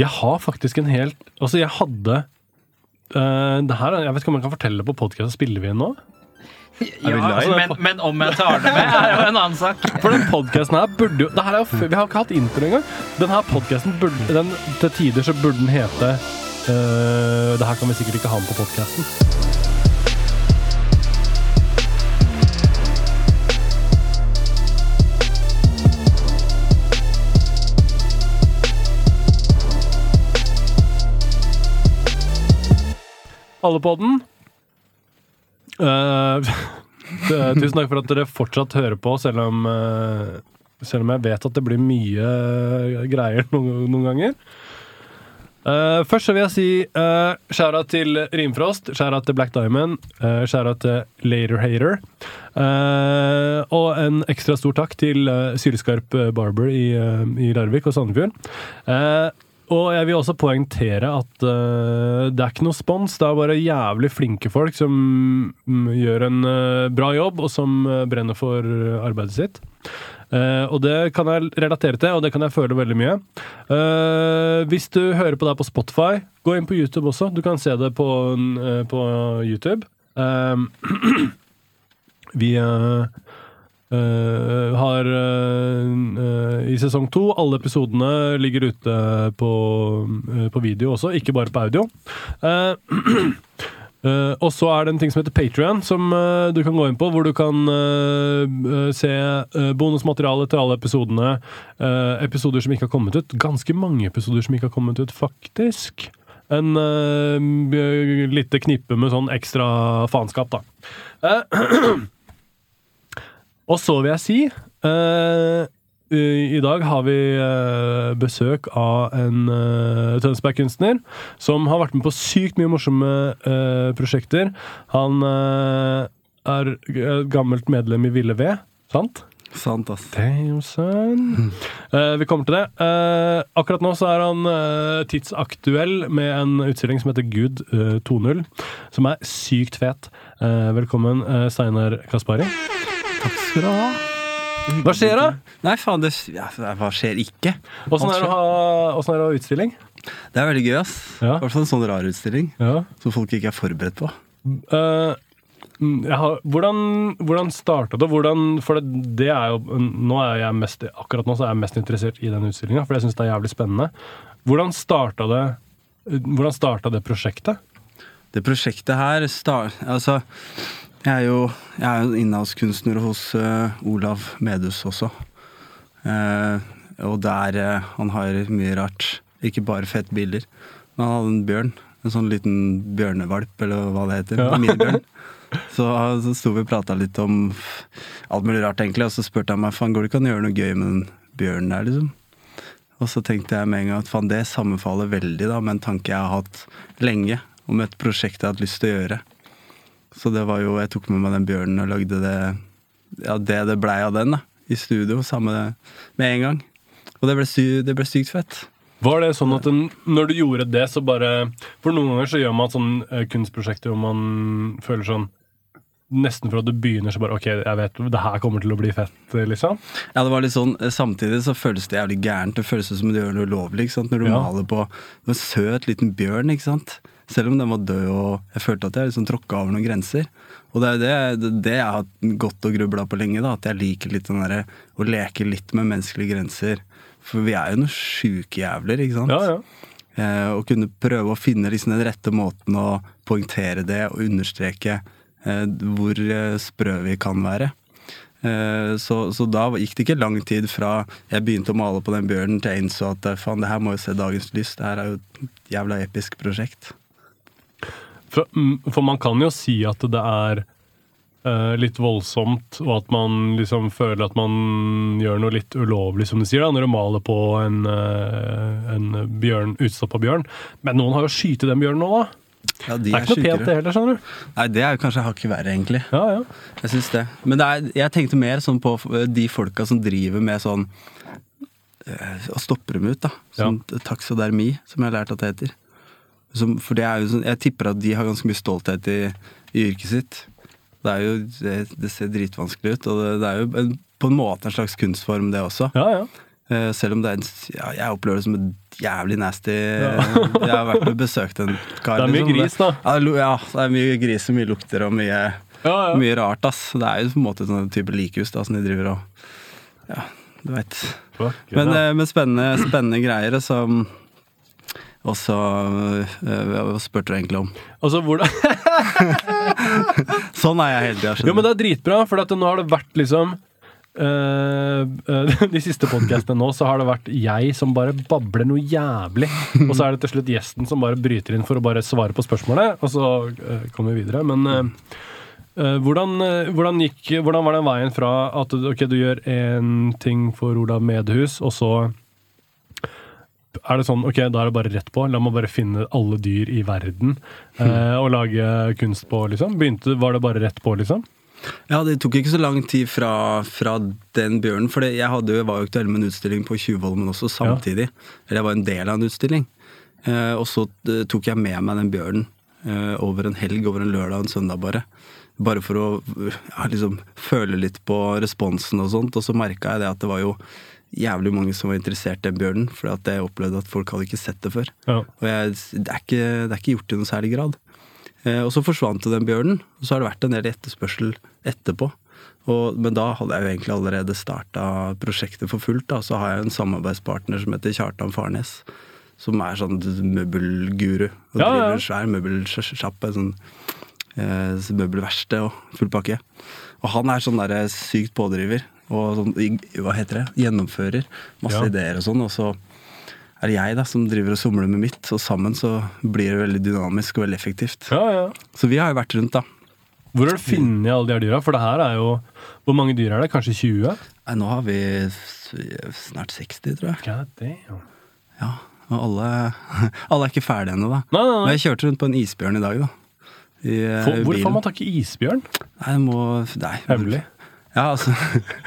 Jeg har faktisk en helt Altså, jeg hadde uh, det her, Jeg vet ikke om jeg kan fortelle på podkast. Spiller vi inn nå? Ja, altså, men, men om jeg tar det med, er jo en annen sak. For den podkasten her burde jo det her er jo, Vi har ikke hatt intro engang. Den her podkasten burde den, Til tider så burde den hete uh, Det her kan vi sikkert ikke ha med på podkasten. Alle på den. Uh, tusen takk for at dere fortsatt hører på, selv om, uh, selv om jeg vet at det blir mye eh, greier noen, noen ganger. Uh, først så vil jeg si uh, shout-out til Rimfrost, shout-out til Black Diamond, uh, shout-out til Later Hater. Uh, og en ekstra stor takk til uh, Sylskarp Barber i, i Larvik og Sandefjord. Eh, og jeg vil også poengtere at uh, det er ikke noe spons, det er bare jævlig flinke folk som mm, gjør en uh, bra jobb, og som uh, brenner for arbeidet sitt. Og det kan jeg relatere til, og det kan jeg føle veldig mye. Hvis du hører på det på Spotify, gå inn på YouTube også. Du kan se det på, på YouTube. Vi eh, eh, har uh, i sesong to Alle episodene ligger ute på, uh, på video også, ikke bare på audio. Og så er det en ting som heter Patrion, som du kan gå inn på, hvor du kan se uh, bonusmateriale til alle episodene. episoder som ikke har kommet ut. Ganske mange episoder som ikke har kommet ut, faktisk. En uh, lite knippe med sånn ekstra faenskap, da. Eh, og så vil jeg si uh, i dag har vi uh, besøk av en uh, Tønsberg-kunstner som har vært med på sykt mye morsomme prosjekter. Han er et gammelt medlem i Ville Ved, sant? Sant, ass. Damn, son. Uh, vi kommer til det. Uh, akkurat nå så er han uh, tidsaktuell med en utstilling som heter Gud eh, 2.0, som er sykt fet. Velkommen, Steinar Kaspari. Takk skal du ha. Hva skjer da? Nei, faen, det ja, Hva skjer ikke? Åssen er det å ha, hvordan er det å ha utstilling? Det er veldig gøy, ass. I Ja. hvert fall en sånn rar utstilling Ja. som folk ikke er forberedt på. Eh, mm, jeg har, hvordan hvordan starta det? Hvordan, for det, det er jo nå er jeg mest, Akkurat nå så er jeg mest interessert i den utstillinga, for jeg syns det er jævlig spennende. Hvordan starta det Hvordan starta det prosjektet? Det prosjektet her star, Altså, jeg er jo jeg er jo innholdskunstner hos uh, Olav Medus også. Uh, og der uh, Han har mye rart. Ikke bare fett bilder. Men han hadde en bjørn. En sånn liten bjørnevalp, eller hva det heter. Ja. Minibjørn. Så, så sto vi og prata litt om alt mulig rart, egentlig. Og så spurte han meg faen, går det ikke an å gjøre noe gøy med den bjørnen der, liksom. Og så tenkte jeg med en gang at faen, det sammenfaller veldig da med en tanke jeg har hatt lenge, om et prosjekt jeg har hatt lyst til å gjøre. Så det var jo, jeg tok med meg den bjørnen og lagde det ja, det det blei av den, da. I studio, samme med en gang. Og det ble, det ble sykt fett. Var det sånn at den, når du gjorde det, så bare For noen ganger så gjør man sånn eh, kunstprosjekter hvor man føler sånn Nesten fra du begynner så bare OK, jeg vet det her kommer til å bli fett, liksom. Ja, det var litt sånn, eh, Samtidig så føles det jævlig gærent. Det føles som om du gjør noe ulovlig. ikke sant? Når du Ja. maler på en søt liten bjørn. ikke sant? Selv om den var død, og jeg følte at jeg liksom tråkka over noen grenser. Og det er det, det, jeg har gått og grubla på lenge, da, at jeg liker litt den derre å leke litt med menneskelige grenser. For vi er jo noen sjuke jævler, ikke sant? Ja, ja. Eh, å kunne prøve å finne liksom den rette måten å poengtere det og understreke eh, hvor eh, sprø vi kan være. Eh, så, så da gikk det ikke lang tid fra jeg begynte å male på den bjørnen til jeg innså at eh, faen, det her må jo se dagens lys. Det her er jo et jævla episk prosjekt. For, mm, for man kan jo si at det er uh, litt voldsomt, og at man liksom føler at man gjør noe litt ulovlig, som du sier, da, når du maler på en, uh, en bjørn, utstoppa bjørn. Men noen har jo skutt den bjørnen nå, da. Ja, Det er, er ikke noe pent, det heller, skjønner du. Nei, det er jo kanskje hakket verre, egentlig. Ja, ja. Jeg synes det. Men det er, jeg tenkte mer sånn på eh, de folka som driver med sånn og stopper stoppe dem ut, da. Sånn taksodermi, som jeg har lært at det heter. Som, for det er jo sånn, Jeg tipper at de har ganske mye stolthet i, i yrket sitt. Det jo Det, det ser dritvanskelig ut, og det, det er jo en, på en måte en slags kunstform, det også. ja, ja. Uh, selv om det er en, ja, jeg opplever det som et jævlig nasty Jeg har vært og besøkt en kar. Det er mye liksom. gris, da. Ja, ja, det er mye gris og mye lukter og mye, Ja, ja. mye rart, ass. Det er jo på en måte sånn type likhus da, som de driver og Ja, du veit. Men, ja. eh, men spennende, spennende greier, som Og så eh, Hva spurte du egentlig om? Altså, hvordan Sånn er jeg hele tida, Jo, men det er dritbra, for nå har det vært liksom Uh, uh, De siste podcastene nå, så har det vært jeg som bare babler noe jævlig. Og så er det til slutt gjesten som bare bryter inn for å bare svare på spørsmålet, og så uh, kommer vi videre. Men hvordan, hvordan, gikk, hvordan var den veien fra at du- du gjør én ting for Olav Medhus, og så er det sånn, ok, da er det bare rett på. La meg bare finne alle dyr i verden eh, og lage kunst på, liksom. Begynte, Var det bare rett på, liksom? Ja, det tok ikke så lang tid fra, fra den bjørnen. For jeg hadde, var jo aktuell med en utstilling på Tjuvholmen også samtidig. Eller jeg var en del av en utstilling. Eh, og så eh, tok jeg med meg den bjørnen eh, over en helg, over en lørdag og en søndag bare. Bare for å ja, liksom føle litt på responsen og sånt. Og så merka jeg det at det var jo jævlig mange som var interessert i den bjørnen. For at jeg opplevde at folk hadde ikke sett det før. Ja. Og jeg, det, er ikke, det er ikke gjort i noen særlig grad. Eh, og så forsvant den bjørnen, og så har det vært en del etterspørsel etterpå. Og, men da hadde jeg jo egentlig allerede starta prosjektet for fullt. Da. Så har jeg en samarbeidspartner som heter Kjartan Farnes. Som er sånn møbelguru. Og Ja, ja. driver en svær møbelsjappe. Sånn eh, møbelverksted og full pakke. Og han er sånn der sykt pådriver. Og sånn, hva heter det, gjennomfører masse Ja. ideer og sånn. Og så er det jeg da som driver og somler med mitt, og sammen så blir det veldig dynamisk og veldig effektivt. Ja, ja. Så vi har jo vært rundt, da. Hvor har du funnet alle de her dyra? For det her er jo Hvor mange dyr er det? Kanskje 20? Nei, nå har vi snart 60, tror jeg. God damn. Ja, Og alle, alle er ikke ferdige ennå, da. Nei, nei, Men nei. jeg kjørte rundt på en isbjørn i dag, da. I eh, For, hvor bilen. får man tak i isbjørn? Nei, må Nei. Hemmelig. Ja, altså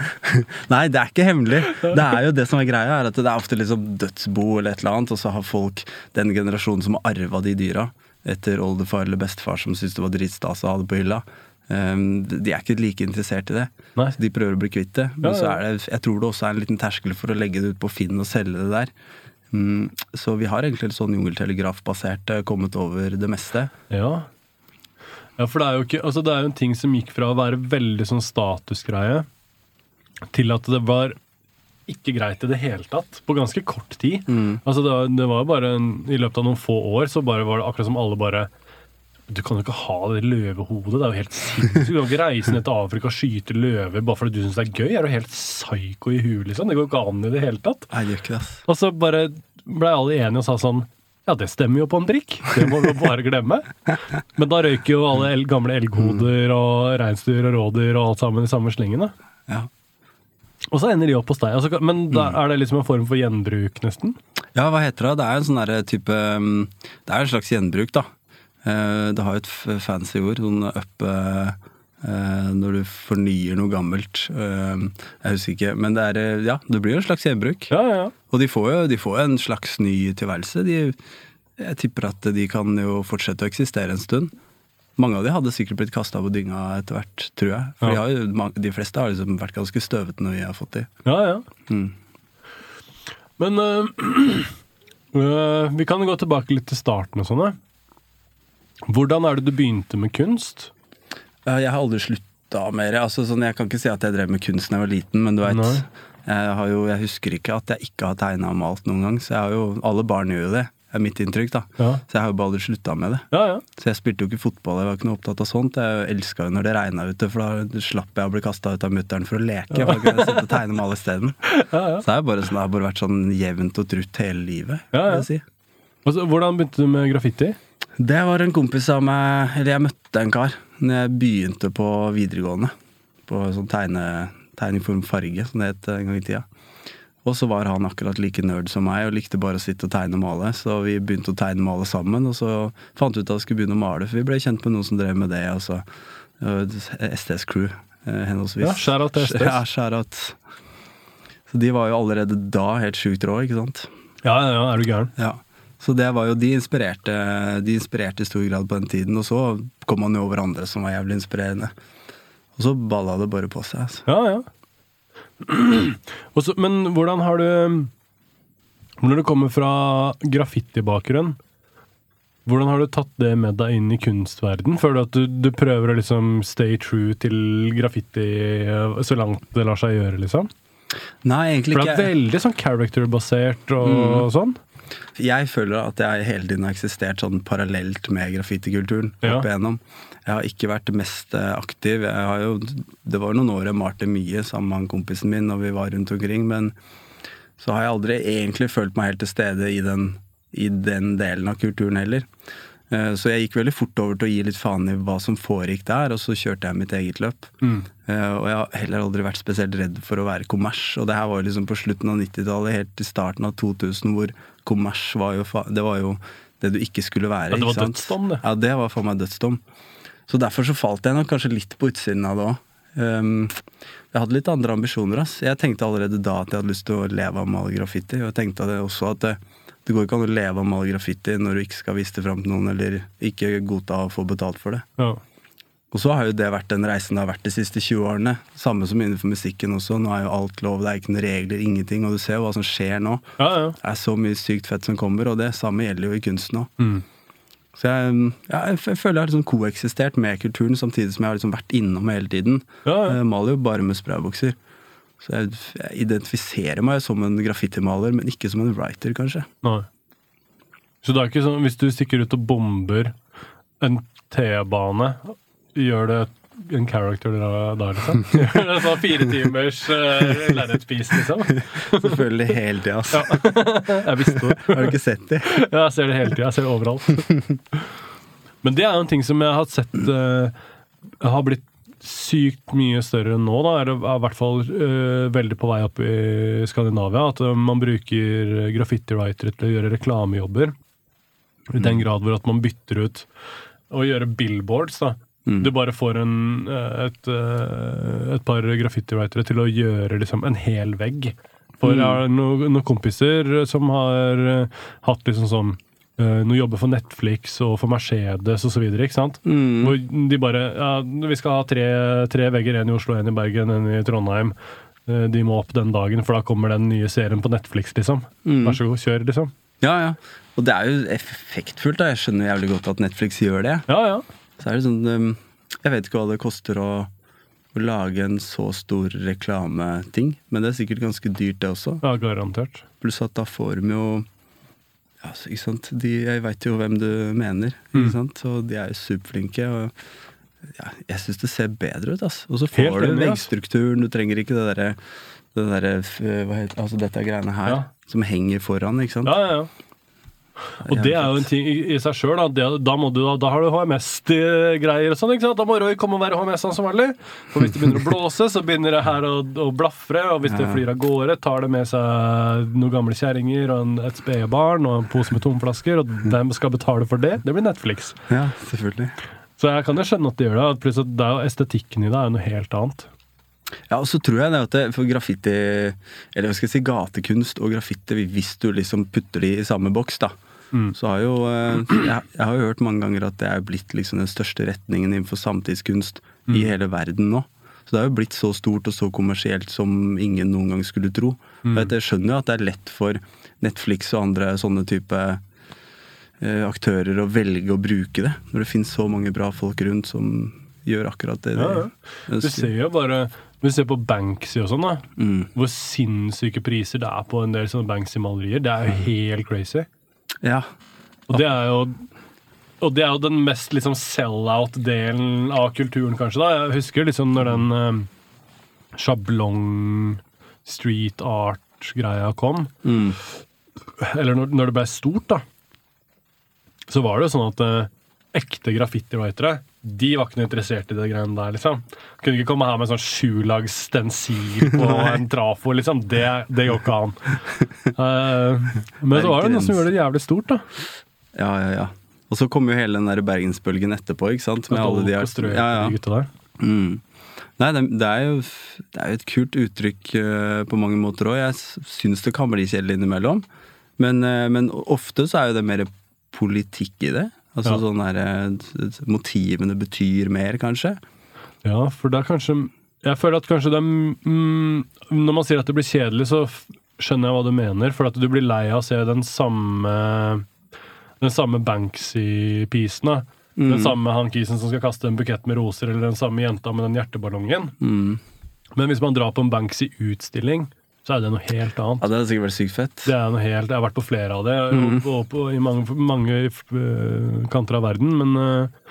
Nei, det er ikke hemmelig. Det er jo det som er greia, er at det er ofte liksom dødsbo eller et eller annet, og så har folk, den generasjonen som har arva de dyra, etter oldefar eller bestefar som syntes det var dritstas å ha det på hylla, Um, de er ikke like interessert i det. Nei. Så de prøver å bli kvitt det. Men Ja, så er det, jeg tror det også er en liten terskel for å legge det ut på Finn og selge det der. Um, så vi har egentlig en sånn jungeltelegrafbasert eh, kommet over det meste. Ja. Ja, for det er jo ikke Altså, det er jo en ting som gikk fra å være veldig sånn statusgreie til at det var ikke greit i det hele tatt, på ganske kort tid. Altså, det var, det var jo bare en, I løpet av noen få år så bare var det akkurat som alle bare Du kan jo ikke ha det løvehodet. Det er jo helt sinnssykt. Du kan ikke reise ned til Afrika og skyte løver bare fordi du syns det er gøy. Er du helt psyko i huet, liksom? Det går ikke an i det hele tatt. Det gjør ikke det. Og så bare ble alle enige og sa sånn Ja, det stemmer jo på en prikk. Det må jo bare glemme. Men da røyker jo alle el gamle elghoder og reinsdyr og rådyr og alt sammen i samme slengen. da. Ja. Og så ender de opp hos deg. Altså, men da er det liksom en form for gjenbruk, nesten? Ja, hva heter det? Det er en sånn derre type mm, Det er en slags gjenbruk, da. Eh, Det har jo et fancy ord. Sånn up eh, Når du fornyer noe gammelt. Eh, Jeg husker ikke. Men det er eh, Ja, det blir jo en slags gjenbruk. Ja, ja. Og de får jo de får en slags ny tilværelse. De, jeg tipper at de kan jo fortsette å eksistere en stund. Mange av de hadde sikkert blitt kasta på dynga etter hvert, tror jeg. For de, har de fleste har liksom vært ganske støvete når vi har fått de. ja, ja. Mm. Men øh, øh, vi kan gå tilbake litt til starten og sånn. Hvordan er det du begynte med kunst? Jeg har aldri slutta med det. Altså, sånn, jeg kan ikke si at jeg drev med kunst da jeg var liten, men du vet, jeg, jo, jeg husker ikke at jeg ikke har tegna og malt noen gang. Så jo, alle barn gjør jo det, er mitt inntrykk. da. Ja, Så jeg har jo bare aldri slutta med det. ja. ja. Så jeg spilte jo ikke fotball, jeg var ikke noe opptatt av sånt. Jeg elska jo når det regna ute, for da slapp jeg å bli kasta ut av mutter'n for å leke. Ja. jeg sitte og tegne med alle isteden. ja, ja. Så det, bare sånn, det har bare vært sånn jevnt og trutt hele livet. Vil jeg si. Altså, hvordan begynte du med graffiti? Det var en kompis av meg Eller jeg møtte en kar Når jeg begynte på videregående. På sånn tegne, tegningform farge, som det het en gang i tida. Og så var han akkurat like nerd som meg og likte bare å sitte og tegne og male. Så vi begynte å tegne og male sammen, og så fant vi ut at vi skulle begynne å male. For vi ble kjent med noen som drev med det. Altså. STS Crew, eh, henholdsvis. Ja, til STS. Ja, shout-out. Så de var jo allerede da helt sjukt rå, ikke sant. Ja, ja, ja, er du gæren? Ja. Så det var jo, de inspirerte, de inspirerte i stor grad på den tiden, og så kom man jo over andre som var jævlig inspirerende. Og så balla det bare på seg. Altså. Ja, ja. Også, men hvordan har du Når du kommer fra graffitibakgrunn, hvordan har du tatt det med deg inn i kunstverden? Føler du at du, du prøver å liksom stay true til graffiti eh, så langt det lar seg gjøre, liksom? Nei, egentlig For det er veldig sånn character-basert og sånn. Jeg føler at jeg hele tiden har eksistert sånn parallelt med graffitikulturen. Ja. opp igjennom. Jeg har ikke vært mest eh, aktiv. Jo, det var noen år jeg malte mye sammen med han kompisen min når vi var rundt omkring, men så har jeg aldri egentlig følt meg helt til stede i den, i den delen av kulturen heller. Eh, Så jeg gikk veldig fort over til å gi litt faen i hva som foregikk der, og så kjørte jeg mitt eget løp. Mm. Og jeg har heller aldri vært spesielt redd for å være kommers. Og det her var jo liksom på slutten av 90-tallet, helt til starten av 2000, hvor kommers var jo, det var jo det du ikke skulle være. Ja, det var dødsdom, det. Ja, det var for meg dødsdom. Så derfor så falt jeg nok kanskje litt på utsiden av det òg. jeg hadde litt andre ambisjoner. ass. Jeg tenkte allerede da at jeg hadde lyst til å leve av å male graffiti. Og jeg tenkte det også at det, det går ikke an å leve av å male graffiti når du ikke skal vise det fram til noen, eller ikke godta å få betalt for det. Ja. Og så har jo det vært den reisen det har vært de siste 20 årene. Samme som innenfor musikken også. Nå er jo alt lov, det er ikke noen regler, ingenting. Og du ser jo hva som skjer nå. ja, ja. Det er så mye sykt fett som kommer, og det samme gjelder jo i kunsten òg. Mm. Så jeg, ja, jeg, føler jeg har liksom koeksistert med kulturen, samtidig som jeg har liksom vært innom hele tiden. Jeg maler jo bare med spraybokser. Så jeg, jeg identifiserer meg som en graffitimaler, men ikke som en writer, kanskje. Nei. Så det er ikke sånn hvis du stikker ut og bomber en T-bane, gjør det en character da, da liksom? Sånn fire timers uh, lerretspis, liksom? Selvfølgelig hele tida. Altså. Jeg visste det. Har du ikke sett det? Ja, jeg ser det hele tida. Jeg ser det overalt. Men det er jo en ting som jeg har sett uh, har blitt sykt mye større nå, da. Er det er i hvert fall uh, veldig på vei opp i Skandinavia. At eh, man bruker graffiti-writere til å gjøre reklamejobber. I den grad hvor at man bytter ut å gjøre billboards, da. Du bare får en, eh, et, eh, et par graffiti-writere til å gjøre liksom en hel vegg. For jeg har noen, noen kompiser som har eh, hatt liksom sånn noen jobber for Netflix og for Mercedes så videre. Hvor de bare Ja, vi skal ha tre, tre vegger, en i Oslo, en i Bergen, en i Trondheim. De må opp den dagen, for da kommer den nye serien på Netflix, liksom. Vær så god, kjør, liksom. Ja, ja. Og det er jo effektfullt. da Jeg skjønner jævlig godt at Netflix gjør det. Ja, ja. Så er det sånn um, Jeg vet ikke hva det koster å, å lage en så stor reklameting, men det er sikkert ganske dyrt, det også. Ja, garantert. Pluss at da får de jo ja, ikke sant? De, Jeg veit jo hvem du mener, ikke sant? og de er jo superflinke. Og ja, jeg syns det ser bedre ut, altså. Og så får Helt du veggstrukturen, du trenger ikke det derre det der, hva heter, Altså dette greiene her Ja. som henger foran, ikke sant. Ja, ja, ja. Og det er jo en ting i, i seg sjøl. Da, da, da, da har du HMS-greier og sånn. Da må Roy komme og være HMS-ansvarlig. For hvis det begynner å blåse, så begynner det her å, å blafre. Og hvis det flyr av gårde, tar det med seg noen gamle kjerringer og en, et spedbarn og en pose med tomflasker, og hvem skal betale for det? Det blir Netflix. Ja, selvfølgelig. Så jeg kan jo skjønne at de gjør det. at at det er jo estetikken i det er jo noe helt annet. Ja, og så tror jeg det at det, for graffiti, eller hva skal jeg si, gatekunst og graffiti, hvis du liksom putter de i samme boks, da, så har jo eh, jeg, jeg har jo hørt mange ganger at det er blitt liksom den største retningen innenfor samtidskunst i hele verden nå. Så det har jo blitt så stort og så kommersielt som ingen noen gang skulle tro. Mm. Jeg skjønner jo at det er lett for Netflix og andre sånne type eh, aktører å velge å bruke det, når det finnes så mange bra folk rundt som gjør akkurat det Ja, ja. Du ser jo bare Hvis du ser på Banksy og sånn, da. Mm. Hvor sinnssyke priser det er på en del sånne Banksy-malerier. Det er jo helt crazy. Ja. Og det er jo og det er jo den mest liksom sell-out-delen av kulturen, kanskje. da. Jeg husker liksom når den eh, sjablong street art-greia kom. Mm. Eller når, når det ble stort, da. Så var det jo sånn at eh, ekte graffiti-writere de var ikke noe interessert i det greiene der, liksom. Kunne ikke komme her med sånn sjulags stensil på en trafo, liksom. Det, det går ikke an. Uh, men så var det noe som gjorde det jævlig stort, da. Ja, ja, ja. Og så kom jo hele den der bergensbølgen etterpå, ikke sant? Med alle de her ja, ja. gutta der. Mm. Nei, det, det, er jo, det er jo et kult uttrykk uh, på mange måter òg. Jeg syns det kan bli kjedelig innimellom. Men, uh, men ofte så er jo det mer politikk i det. Altså Ja. sånn der, eh, Motivene betyr mer, kanskje. Ja, for det er kanskje Jeg føler at kanskje det er mm, Når man sier at det blir kjedelig, så skjønner jeg hva du mener. For at du blir lei av å se den samme Den samme Banksy-pisen. Mm. Den samme han kisen som skal kaste en bukett med roser, eller den samme jenta med den hjerteballongen. Mm. Men hvis man drar på en Banksy-utstilling, så er det noe helt annet. Ja, det hadde sikkert vært sykt fett. Det er noe helt, Jeg har vært på flere av det, og, og på, i mange, mange øh, kanter av verden. Men, øh,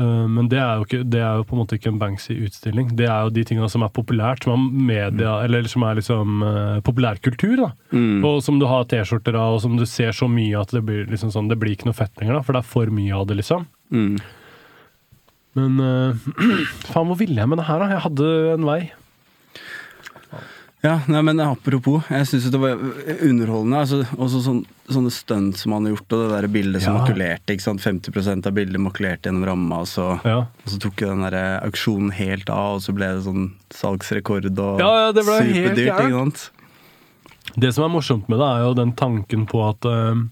øh, men det, er ikke, det er jo på en måte ikke en Banksy-utstilling. Det er jo de tingene som er populært, som er media, eller som er liksom populærkultur. da. Mm. Og som du har T-skjorter av, og som du ser så mye at det blir liksom sånn, det blir ikke noe fett lenger. da, For det er for mye av det, liksom. Mm. Men faen, hvor ville jeg med det her, da? Jeg hadde en vei. Ja, nei, men apropos, jeg syns det var underholdende. Altså, også sånn, sånne stunt som han har gjort, og det der bildet som Ja. makulerte. ikke sant? 50 av bildet makulerte gjennom ramma, og så, Ja. og så tok jo den der auksjonen helt av, og så ble det sånn salgsrekord og Ja, ja, det ble helt superdyrt. ikke sant? Det som er morsomt med det, er jo den tanken på at øh,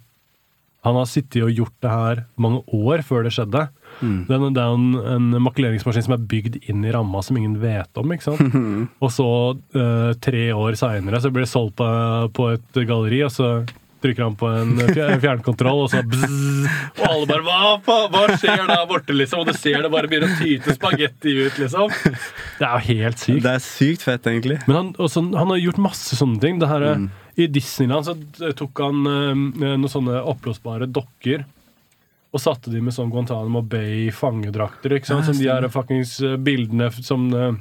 han har sittet og gjort det her mange år før det skjedde. Mm. Det, er, det er en, en makuleringsmaskin som er bygd inn i ramma som ingen vet om. ikke sant? og så, uh, tre år seinere, så blir det solgt på, på et galleri, og så trykker han på en fjernkontroll, og så bzzz, Og alle bare hva, hva skjer der borte, liksom? Og du ser det bare begynner å tyte spagetti ut, liksom. Det er jo helt sykt. Det er sykt fett, egentlig. Men han, også, han har gjort masse sånne ting. Det her, Mm. I Disneyland så tok han eh, noen sånne oppblåsbare dokker. Og satte de med sånn Guantánamo Bay-fangedrakter. ikke sant? Ja, som de her fuckings eh, bildene som det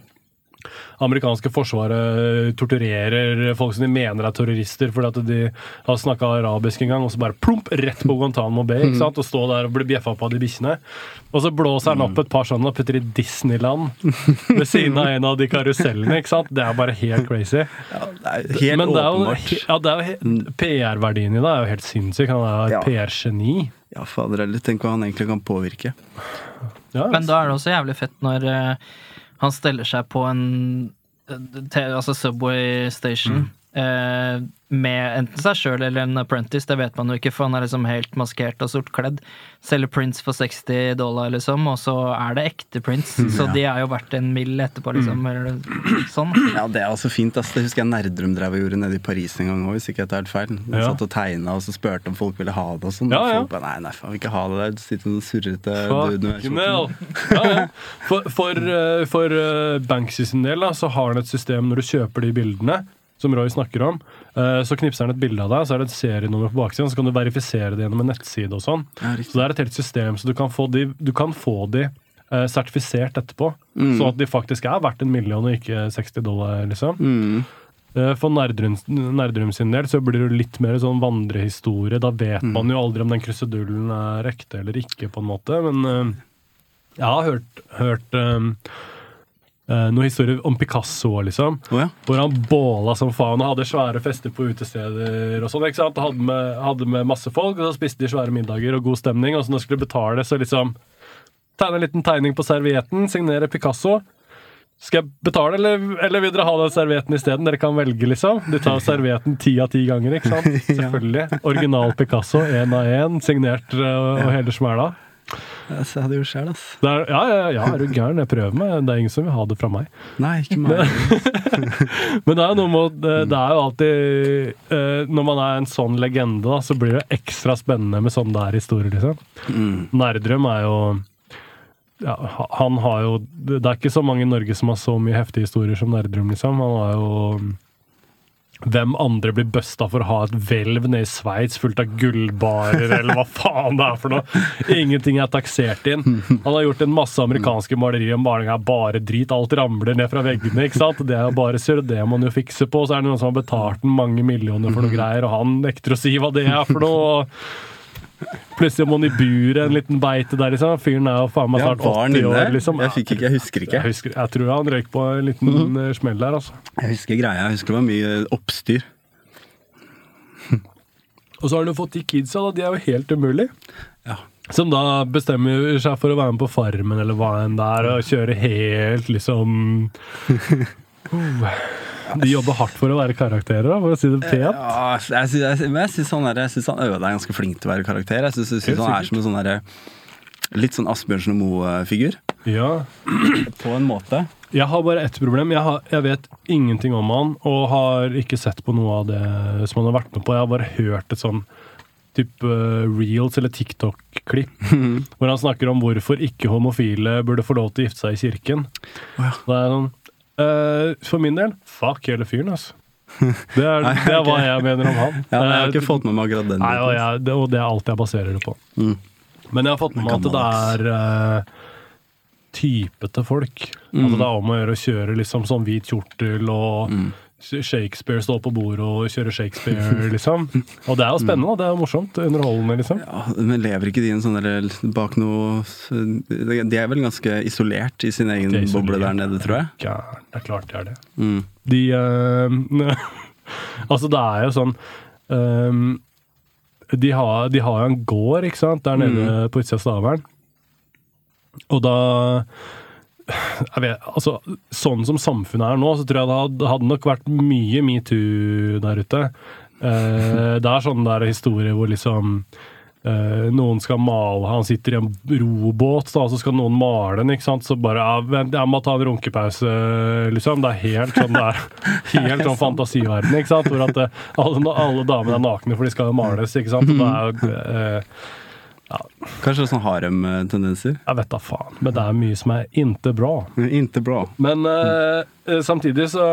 amerikanske forsvaret torturerer folk som de mener er terrorister fordi at de har snakka arabisk en gang, og så bare plump rett på Guantánamo Bay. ikke sant? Og stå der og bli bjeffa på av de bikkjene. Og så blåser han opp et par sånne og putter i Disneyland ved siden av en av de karusellene. ikke sant? Det er bare helt crazy. Ja, det er helt Men åpenbart. ja, er PR-verdien i det er jo helt sinnssyk. Han er et. PR-geni. Ja, fader heller. Tenk hva han egentlig kan påvirke. Ja, Men da er det også jævlig fett når uh, han steller seg på en uh, te, altså Subway Station eh, med enten seg sjøl eller en apprentice, det vet man jo ikke, for han er liksom helt maskert og sortkledd. Selger prints for 60 dollar, liksom, og så er det ekte prints. Så de er jo verdt en mill etterpå, liksom. Eller sånn. Ja, det er også fint. ass. Det husker jeg Nerdrum drev og gjorde nede i Paris en gang òg, hvis ikke jeg tar helt feil. De Ja. satt og tegna, og så spurte om folk ville ha det og sånn. Ja, og ja. Folk bare nei, nei, faen, vil ikke ha det der. Du sitter med sånn surrete dude med Ja, ja. For, for, eh, for eh, Banksy sin del da, så har han et system når du kjøper de bildene, som Roy snakker om. eh, Så knipser han et bilde av deg, så er det et serienummer på baksiden, så kan du verifisere det gjennom en nettside og sånn. Ja, Så det er et helt system, så du kan få de, du kan få de eh, sertifisert etterpå. Mm. Sånn at de faktisk er verdt en million og ikke 60 dollar, liksom. Mm. Eh, For Nerdrum, Nerdrum sin del så blir det litt mer sånn vandrehistorie. Da vet Mm. man jo aldri om den krusedullen er ekte eller ikke, på en måte. Men eh, jeg har hørt, hørt eh, eh, noen historier om Picasso, liksom. Oh, ja. Hvor han båla som faen og hadde svære fester på utesteder og sånn. ikke sant? Hadde med, hadde med masse folk, og så spiste de svære middager og god stemning. Og så når de skulle betale, så liksom Tegne en liten tegning på servietten, signere Picasso. Skal jeg betale, eller, eller vil dere ha den servietten isteden? Dere kan velge, liksom. De tar servietten ti av ti ganger, ikke sant? Selvfølgelig. Original Picasso, én av én, signert uh, og hele smæla. Jeg hadde gjort sjæl, ass. Det er, ja, ja, ja, er du gæren? Jeg prøver meg. Det er ingen som vil ha det fra meg. Nei, ikke meg. Men det er jo noe med det, det er jo alltid eh, Når man er en sånn legende, da, så blir det ekstra spennende med sånn der historier, liksom. Mm. Nerdrum er jo ja, han har jo Det er ikke så mange i Norge som har så mye heftige historier som Nerdrum, liksom. Han har jo hvem andre blir busta for å ha et hvelv nede i Sveits fullt av gullbarer, eller hva faen det er for noe? Ingenting er taksert inn. Han har gjort en masse amerikanske malerier om maling er bare drit. Alt ramler ned fra veggene. ikke sant? Det er jo bare surr, det må han jo fikse på. Så er det noen som har betalt ham mange millioner for noe greier, og han nekter å si hva det er for noe. Plutselig må han i buret en liten beite der, liksom. Fyren er jo faen meg snart var 80 inne? år, liksom. Jeg fikk ikke, jeg husker ikke. Jeg, husker, jeg tror han røyk på en liten eh, smell der, altså. Jeg husker greia. Jeg husker det var mye oppstyr. Og så har jo fått de kidsa, da. De er jo helt umulig. Ja. Som da bestemmer seg for å være med på Farmen eller hva enn det er, og kjøre helt liksom De jobber hardt for å være karakterer, da, for å si det pent. Ja, jeg syns, jeg, men jeg syns han, er- jeg synes han Øde er ganske flink til å være karakter. Jeg syns, jeg synes han er som en sånn der, Litt sånn Asbjørnsen og Moe-figur. Ja. På en måte. Jeg har bare ett problem. Jeg, har, jeg vet ingenting om han, og har ikke sett på noe av det som han har vært med på. Jeg har bare hørt et sånn type eh, reels eller TikTok-klipp hvor han snakker om hvorfor ikke homofile burde få lov til å gifte seg i kirken. Oh, ja. Det er noen sånn eh, For min del, fuck hele fyren, altså. Det er, det er hva jeg mener om han. Ja, nei, jeg har Eh, ikke fått med meg akkurat den. Nei, og, jeg, det, og det er alt jeg baserer det på. Mm. Men jeg har fått med meg at det er uh, typete folk. Altså Det er om å gjøre å kjøre liksom sånn hvit kjortel og Shakespeare står på bordet og kjører Shakespeare, liksom. Og det er jo spennende. Det er jo morsomt. Underholdende, liksom. Ja, men lever ikke de en sånn derre bak noe De er vel ganske isolert i sin egen De boble der nede, tror jeg. Ja, det er klart det er det. Mm. De eh, Altså, det er jo sånn ehm, de, har, de har jo en gård, ikke sant, der nede på utsida av Stavern. Og da vet, altså, Sånn som samfunnet er nå, så tror jeg det hadde, hadde nok vært mye metoo der ute. Eh, det er sånn der historie hvor liksom eh, noen skal male Han sitter i en robåt, da, så skal noen male den. ikke sant? Så bare ja, vent, Jeg må ta en runkepause, liksom. Det er helt sånn det er helt sånn fantasiverden, ikke sant? Hvor at eh, alle, alle damene er nakne, for de skal males, ikke sant? Og det er jo eh, Kanskje sånn harem-tendenser. Jeg vet da faen, men det er mye som er inte bra. Inte bra. Men uh, eh, samtidig så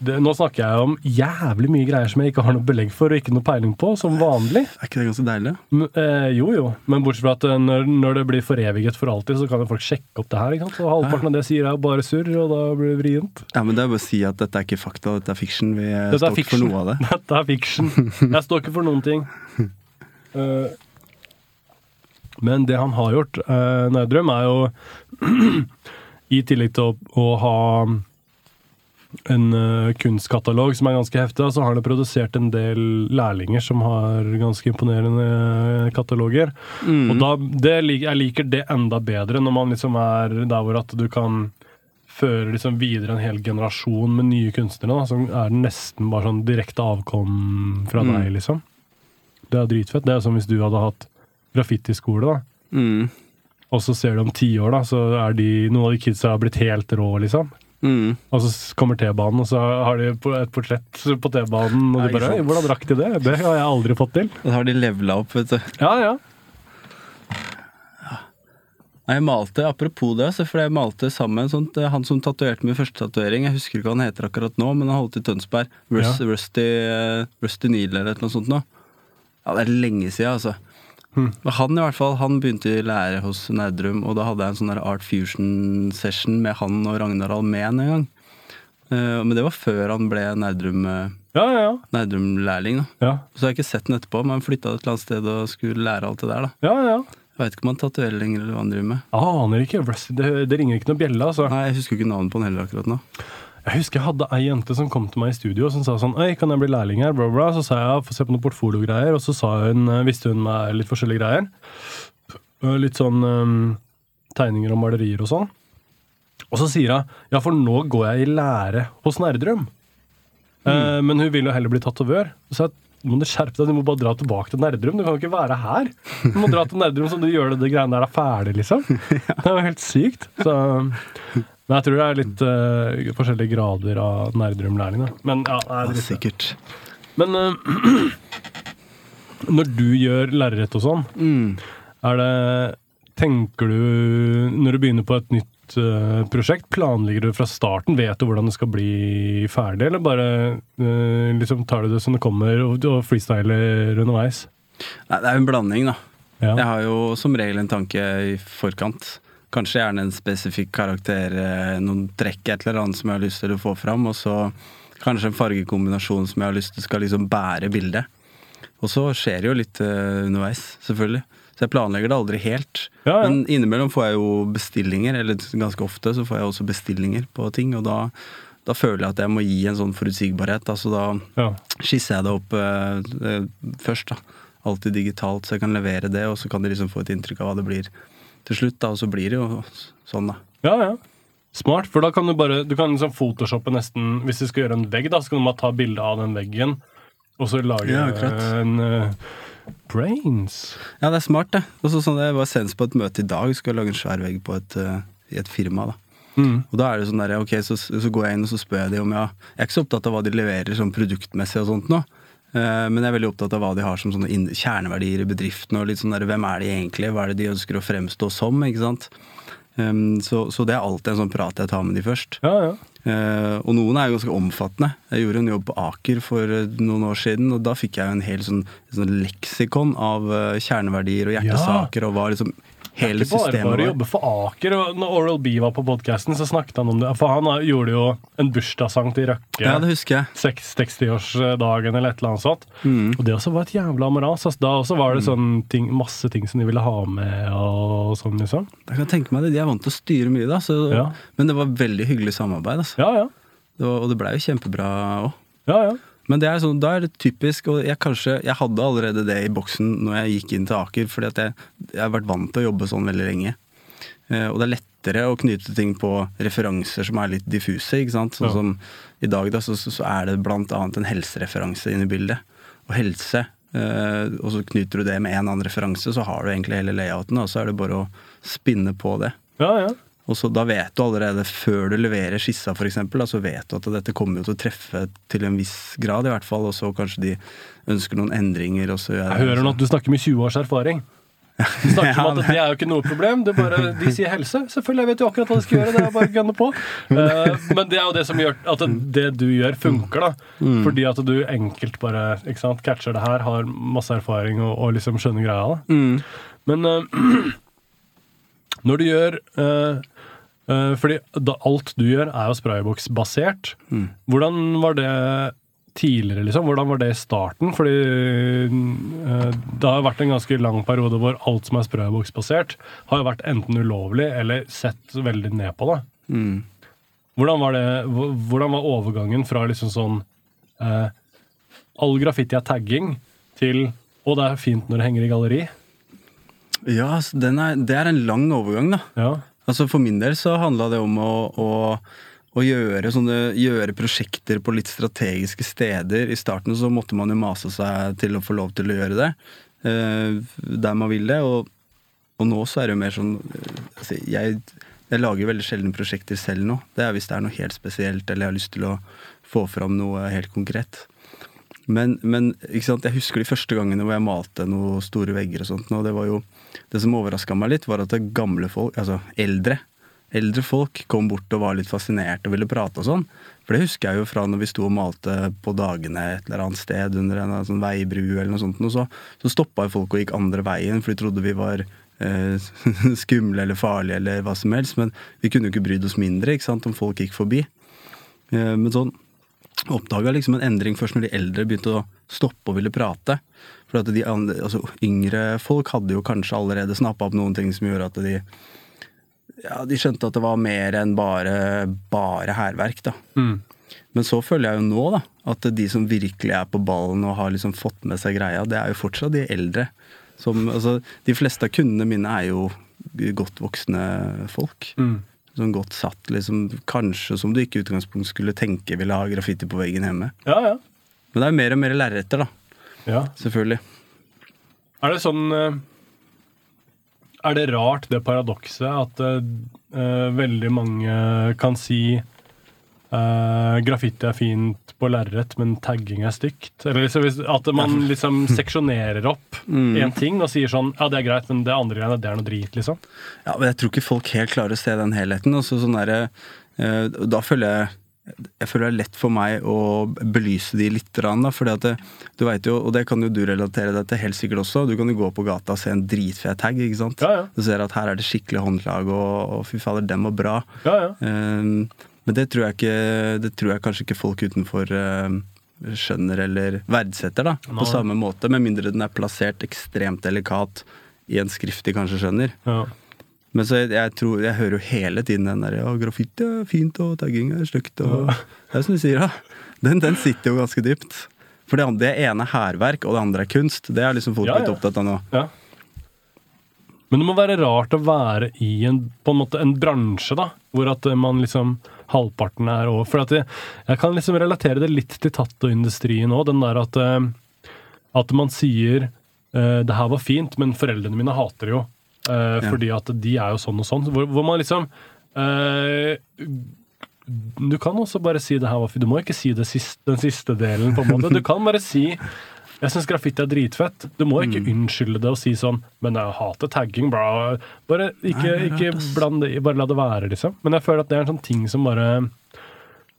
det, Nå snakker jeg om jævlig mye greier som jeg ikke har noe belegg for og ikke noe peiling på, som vanlig. Er ikke det ganske deilig? M uh, jo jo, men bortsett fra at eh, når, når det blir foreviget for alltid, så kan jo folk sjekke opp det her. ikke sant? Og halvparten av det jeg sier er jo bare surr, og da blir det vrient. Ja, men det er bare å si at dette er ikke fakta, dette er fiction. Vi eh, Dette står ikke for noe av det. Dette er fiction. Jeg står ikke for noen ting. Eh, men det han har gjort, uh, Nerdrum, er jo I tillegg til å, å ha en eh, kunstkatalog som er ganske heftig, så har han produsert en del lærlinger som har ganske imponerende kataloger. kataloger. Og da, det, jeg liker det enda bedre når man liksom er der hvor at du kan føre liksom videre en hel generasjon med nye kunstnere, da, som er nesten bare sånn direkte avkom fra Mm. deg, liksom. Det er dritfett. Det er som hvis du hadde hatt graffitiskole, da. Mm. Og så ser du om ti år, da, så er de, noen av de kidsa har blitt helt rå, liksom. Mm. Og så kommer T-banen, og så har de et portrett på T-banen, og de bare sant. «Oi, 'Hvordan rakk de det?' Det har jeg aldri fått til. Så har de levela opp, vet du. Ja, ja. Jeg malte, apropos det, for jeg malte sammen sånt, eh, han som tatoverte min første tatovering. Jeg husker ikke hva han heter akkurat nå, men han holdt i Tønsberg. Rust, Ja. Rusty, eh, Rusty Neal eller noe sånt nå. Ja, det er lenge siden, altså. Hmm. Han i hvert fall, han begynte i lære hos Nerdrum, og da hadde jeg en sånn Art Fusion-session med han og Ragnar Almen en gang. Uh, men det var før han ble Nerdrum-lærling. Ja, ja, Nerdrum-lærling. ja. Så har jeg ikke sett den etterpå, men han flytta et eller annet sted og skulle lære alt det der. da. ja, ja. Jeg veit ikke om han tatoverer lenger, eller hva han driver med. Aner ikke. Det, det ringer ikke noe bjelle, altså. Nei, Jeg husker ikke navnet på han heller akkurat nå. Jeg husker jeg hadde ei jente som kom til meg i studio som sa sånn Øy, kan jeg bli lærling her? Bla, bla. Så sa jeg få se på noen portfoliogreier, og så sa hun, eh, visste hun meg litt forskjellige greier. Litt sånn um, tegninger og malerier og sånn. Og så sier hun ja, for nå går jeg i lære hos Nerdrum. Eh, men hun vil jo heller bli tatovør. Så jeg må du skjerpe deg, du må bare dra tilbake til Nerdrum. Du kan jo ikke være her. Du må dra til Nerdrum så du gjør det, det greiene der er ferdig, liksom. Det er jo helt sykt. Så men jeg tror det er litt uh, forskjellige grader av Nerdrum-lærling. da. Men ja, det er sikkert. Men uh, når du gjør lerret og sånn, Mm. er det Tenker du Når du begynner på et nytt uh, prosjekt, planlegger du fra starten? Vet du hvordan det skal bli ferdig, eller bare liksom tar du det som det kommer, og, og freestyler underveis? Nei, det er jo en blanding, da. Ja. Jeg har jo som regel en tanke i forkant. Kanskje gjerne en spesifikk karakter, eh, noen trekk, et eller annet som jeg har lyst til å få fram, og så kanskje en fargekombinasjon som jeg har lyst til skal liksom bære bildet. Og så skjer det jo litt eh, underveis, selvfølgelig. Så jeg planlegger det aldri helt. Ja, ja. Men innimellom får jeg jo bestillinger, eller ganske ofte så får jeg også bestillinger på ting, og da, da føler jeg at jeg må gi en sånn forutsigbarhet. Altså da Ja. skisser jeg det opp eh, først, da. Alltid digitalt, så jeg kan levere det, og så kan de liksom få et inntrykk av hva det blir til slutt, da. Og så blir det jo sånn, da. Ja, ja. Smart, for da kan du bare Du kan liksom photoshoppe nesten Hvis du skal gjøre en vegg, da, så kan du bare ta bilde av den veggen, og så lage Ja, en uh, Brains. Ja, det er smart, det. Og sånn, det var senest på et møte i dag, skulle lage en svær vegg på et, uh, i et firma. da. Mm. Og da er det sånn der, ok, så, så går jeg inn og så spør jeg de om ja, Jeg er ikke så opptatt av hva de leverer sånn produktmessig og sånt nå. Eh, Men jeg er veldig opptatt av hva de har som kjerneverdier i bedriften. Og litt sånn der, hvem er de egentlig? Hva er det de ønsker å fremstå som? ikke sant? Så, så det er alltid en sånn prat jeg tar med de først. Ja, ja. Eh, og noen er jo ganske omfattende. Jeg gjorde en jobb på Aker for eh, noen år siden, og da fikk jeg jo en hel sånn, sånn leksikon av kjerneverdier og hjertesaker, og hva liksom hele Ikke bare systemet bare å jobbe for Aker. Når Oral B var på podkasten, så snakket han om det. For han gjorde jo en bursdagssang til Røkke. Ja, det husker jeg. 60-årsdagen eller et eller annet sånt. Mm. Og det også var et jævla moras. ass. Da også var det sånn ting, masse ting som de ville ha med og sånn, liksom. Jeg kan tenke meg det, De er vant til å styre mye, da. Så, Ja. Men det var veldig hyggelig samarbeid. Altså. Ja, ja. Det var, og det blei jo kjempebra òg. Ja, ja. Men det er sånn, da er det typisk, og jeg kanskje Jeg hadde allerede det i boksen når jeg gikk inn til Aker, fordi at jeg, jeg har vært vant til å jobbe sånn veldig lenge. Eh, og det er lettere å knyte ting på referanser som er litt diffuse. ikke sant? Sånn Ja. som I dag da, så, så, er det annet en helsereferanse inne i bildet. Og helse, eh, og så knyter du det med en annen referanse, så har du egentlig hele layouten, og så er det bare å spinne på det. ja, ja. Og så Da vet du allerede, før du leverer skissa f.eks., så vet du at dette kommer jo til å treffe til en viss grad, i hvert fall. Og så kanskje de ønsker noen endringer. Og så gjør Jeg hører nå at du snakker med 20 års erfaring. Du snakker Ja, om at det er jo ikke noe problem. Det er bare, de sier helse. Selvfølgelig, jeg vet jo akkurat hva de skal gjøre. Det er bare å gønne på. Eh, men det er jo det som gjør at det du gjør, funker. da. Fordi at du enkelt bare ikke sant, catcher det her, har masse erfaring og, og liksom skjønner greia. da. det. Men eh, når du gjør eh, eh, Fordi da, alt du gjør, er jo sprayboks-basert. Mm. Hvordan var det tidligere, liksom? Hvordan var det i starten? Fordi eh, det har vært en ganske lang periode hvor alt som er sprayboks-basert, har jo vært enten ulovlig eller sett veldig ned på det. Mm. Hvordan var, det, hvordan var overgangen fra liksom sånn All graffiti er tagging til Og det er fint når det henger i galleri. Ja, er, det er en lang overgang, da. Ja. Altså For min del så handla det om å, å, å gjøre, sånne, gjøre prosjekter på litt strategiske steder. I starten så måtte man jo mase seg til å få lov til å gjøre det. eh, der man vil det. Og, og nå så er det jo mer sånn eh, altså, jeg, jeg lager veldig sjelden prosjekter selv nå. Det er hvis det er noe helt spesielt, eller jeg har lyst til å få fram noe helt konkret. Men, men jeg husker de første gangene hvor jeg malte noen store vegger og sånt. Og det var jo Det som overraska meg litt, var at gamle folk, altså eldre Eldre folk kom bort og var litt fascinert og ville prate og sånn. For det husker jeg jo fra når vi sto og malte på dagene et eller annet sted under en sånn veibru eller noe sånt. Og så, så stoppa jo folk og gikk andre veien, for de trodde vi var eh, skumle eller farlige eller hva som helst. Men vi kunne jo ikke brydd oss mindre ikke sant, om folk gikk forbi. Eh, men sånn oppdaga liksom en endring først når de eldre begynte å stoppe og ville prate. For at de andre, altså Yngre folk hadde jo kanskje allerede snappa opp noen ting som gjorde at de ja, de skjønte at det var mer enn bare, bare hærverk. da. Mm. Men så føler jeg jo nå da, at de som virkelig er på ballen og har liksom fått med seg greia, det er jo fortsatt de eldre. Som, altså, de fleste av kundene mine er jo godt voksne folk. Mm. Sånn godt satt, liksom, kanskje som du ikke i utgangspunkt skulle tenke ville ha graffiti på veggen hjemme. Ja, ja. Men det er mer og mer lerreter, da. ja. Selvfølgelig. Er det sånn eh, Er det rart, det paradokset, at eh, veldig mange kan si eh, graffiti er fint på lerret, men tagging er stygt? Eller liksom, at man liksom seksjonerer opp én ting og sier sånn Ja, det er greit, men det andre greiene, det er noe drit, liksom. Ja, men jeg tror ikke folk helt klarer å se den helheten. Og så sånn der, uh, da føler jeg jeg føler det er lett for meg å belyse de litt. fordi at det, du vet jo, og det kan jo du relatere deg til helt sikkert også. Du kan jo gå på gata og se en dritfet tag. ikke sant? Ja, ja. Du ser at her er det skikkelig håndlag, og, og fy fader, den var bra. Ja, ja. Men det tror jeg ikke Det tror jeg kanskje ikke folk utenfor eh, skjønner eller verdsetter, da. På samme måte, med mindre den er plassert ekstremt delikat i en skrift de kanskje skjønner. ja. Men så jeg, jeg tror, jeg hører jo hele tiden den der ja, graffiti er fint, og tagging er stygt. Og, det er som du sier, da. Den, den sitter jo ganske dypt. For det, andre- det ene er hærverk, og det andre er kunst. Det er liksom folk Ja, blitt litt opptatt av nå. Ja. Men det må være rart å være i en, på en måte en bransje, da, hvor at man liksom halvparten er over. For jeg, jeg kan liksom relatere det litt til tattoindustrien òg, den der at, eh, at man sier eh, det her var fint, men foreldrene mine hater det jo. eh, Ja. Fordi at de er jo sånn og sånn. Hvor, hvor man liksom uh, Du kan også bare si det her var fint. Du må ikke si siste, den siste delen, på en måte. Du kan bare si jeg syns graffiti er dritfett. Du må ikke unnskylde det og si sånn Men jeg hater tagging, bra. Bare ikke, ikke bland det bare la det være, liksom. Men jeg føler at det er en sånn ting som bare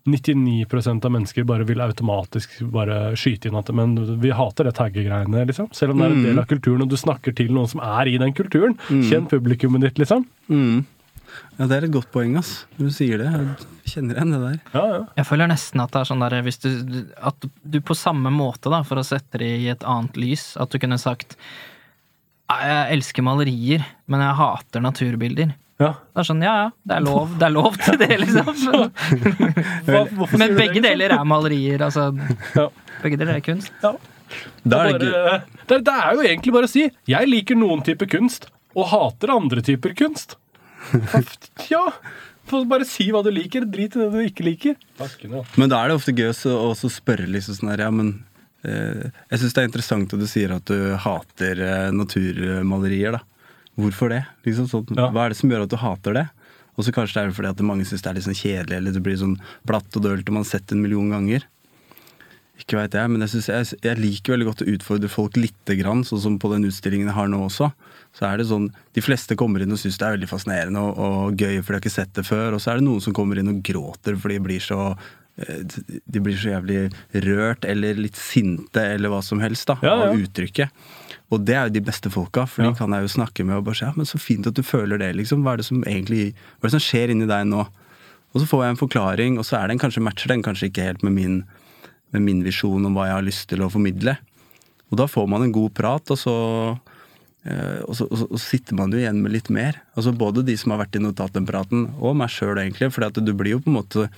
99% av mennesker bare vil automatisk bare skyte inn at Men vi hater det taggegreiene, liksom. Selv om det er en del av kulturen, og du snakker til noen som er i den kulturen. Kjenn publikummet ditt, liksom. Mm. Ja, det er et godt poeng, ass. Du sier det. Jeg kjenner igjen det der. Ja, ja. Jeg føler nesten at det er sånn der hvis du, At du på samme måte, da, for å sette det i et annet lys, at du kunne sagt Jeg elsker malerier, men jeg hater naturbilder. ja. Det er sånn, ja ja, det er lov, det er lov til det, liksom. Hva, Men begge liksom? deler er malerier, altså. Ja. Begge deler er kunst. Ja. Er Det, er bare, det, det er jo egentlig bare å si Jeg liker noen typer kunst, og hater andre typer kunst. Ja, bare si hva du liker. Drit i det du ikke liker. Takken, ja. Men da er det ofte gøy å også spørre liksom sånn her, ja, men eh, Jeg syns det er interessant at du sier at du hater eh, naturmalerier, da. Hvorfor det? Liksom sånn, Ja. Hva er det som gjør at du hater det? Og så kanskje det er fordi at mange syns det er litt sånn kjedelig, eller det blir sånn blatt og dølt og man har sett det en million ganger. Ikke vet jeg, men jeg, synes jeg, jeg liker veldig godt å utfordre folk lite grann, sånn som på den utstillingen jeg har nå også. Så er det sånn, De fleste kommer inn og syns det er veldig fascinerende og, og gøy, for de har ikke sett det før. Og så er det noen som kommer inn og gråter for de blir så eh, de blir så jævlig rørt eller litt sinte eller hva som helst da, Ja, ja. av uttrykket. Og det er jo de beste folka, for Ja. de kan jeg jo snakke med og bare si ja, men så fint at du føler det, liksom. Hva er det som egentlig Hva er det som skjer inni deg nå? Og så får jeg en forklaring, og så er den kanskje matcher den kanskje ikke helt med min, med min visjon om hva jeg har lyst til å formidle. Og da får man en god prat, og så, eh, og så, og så, og så sitter man jo igjen med litt mer. Altså Både de som har vært i og tatt den praten, og meg sjøl, egentlig. For du blir jo på en måte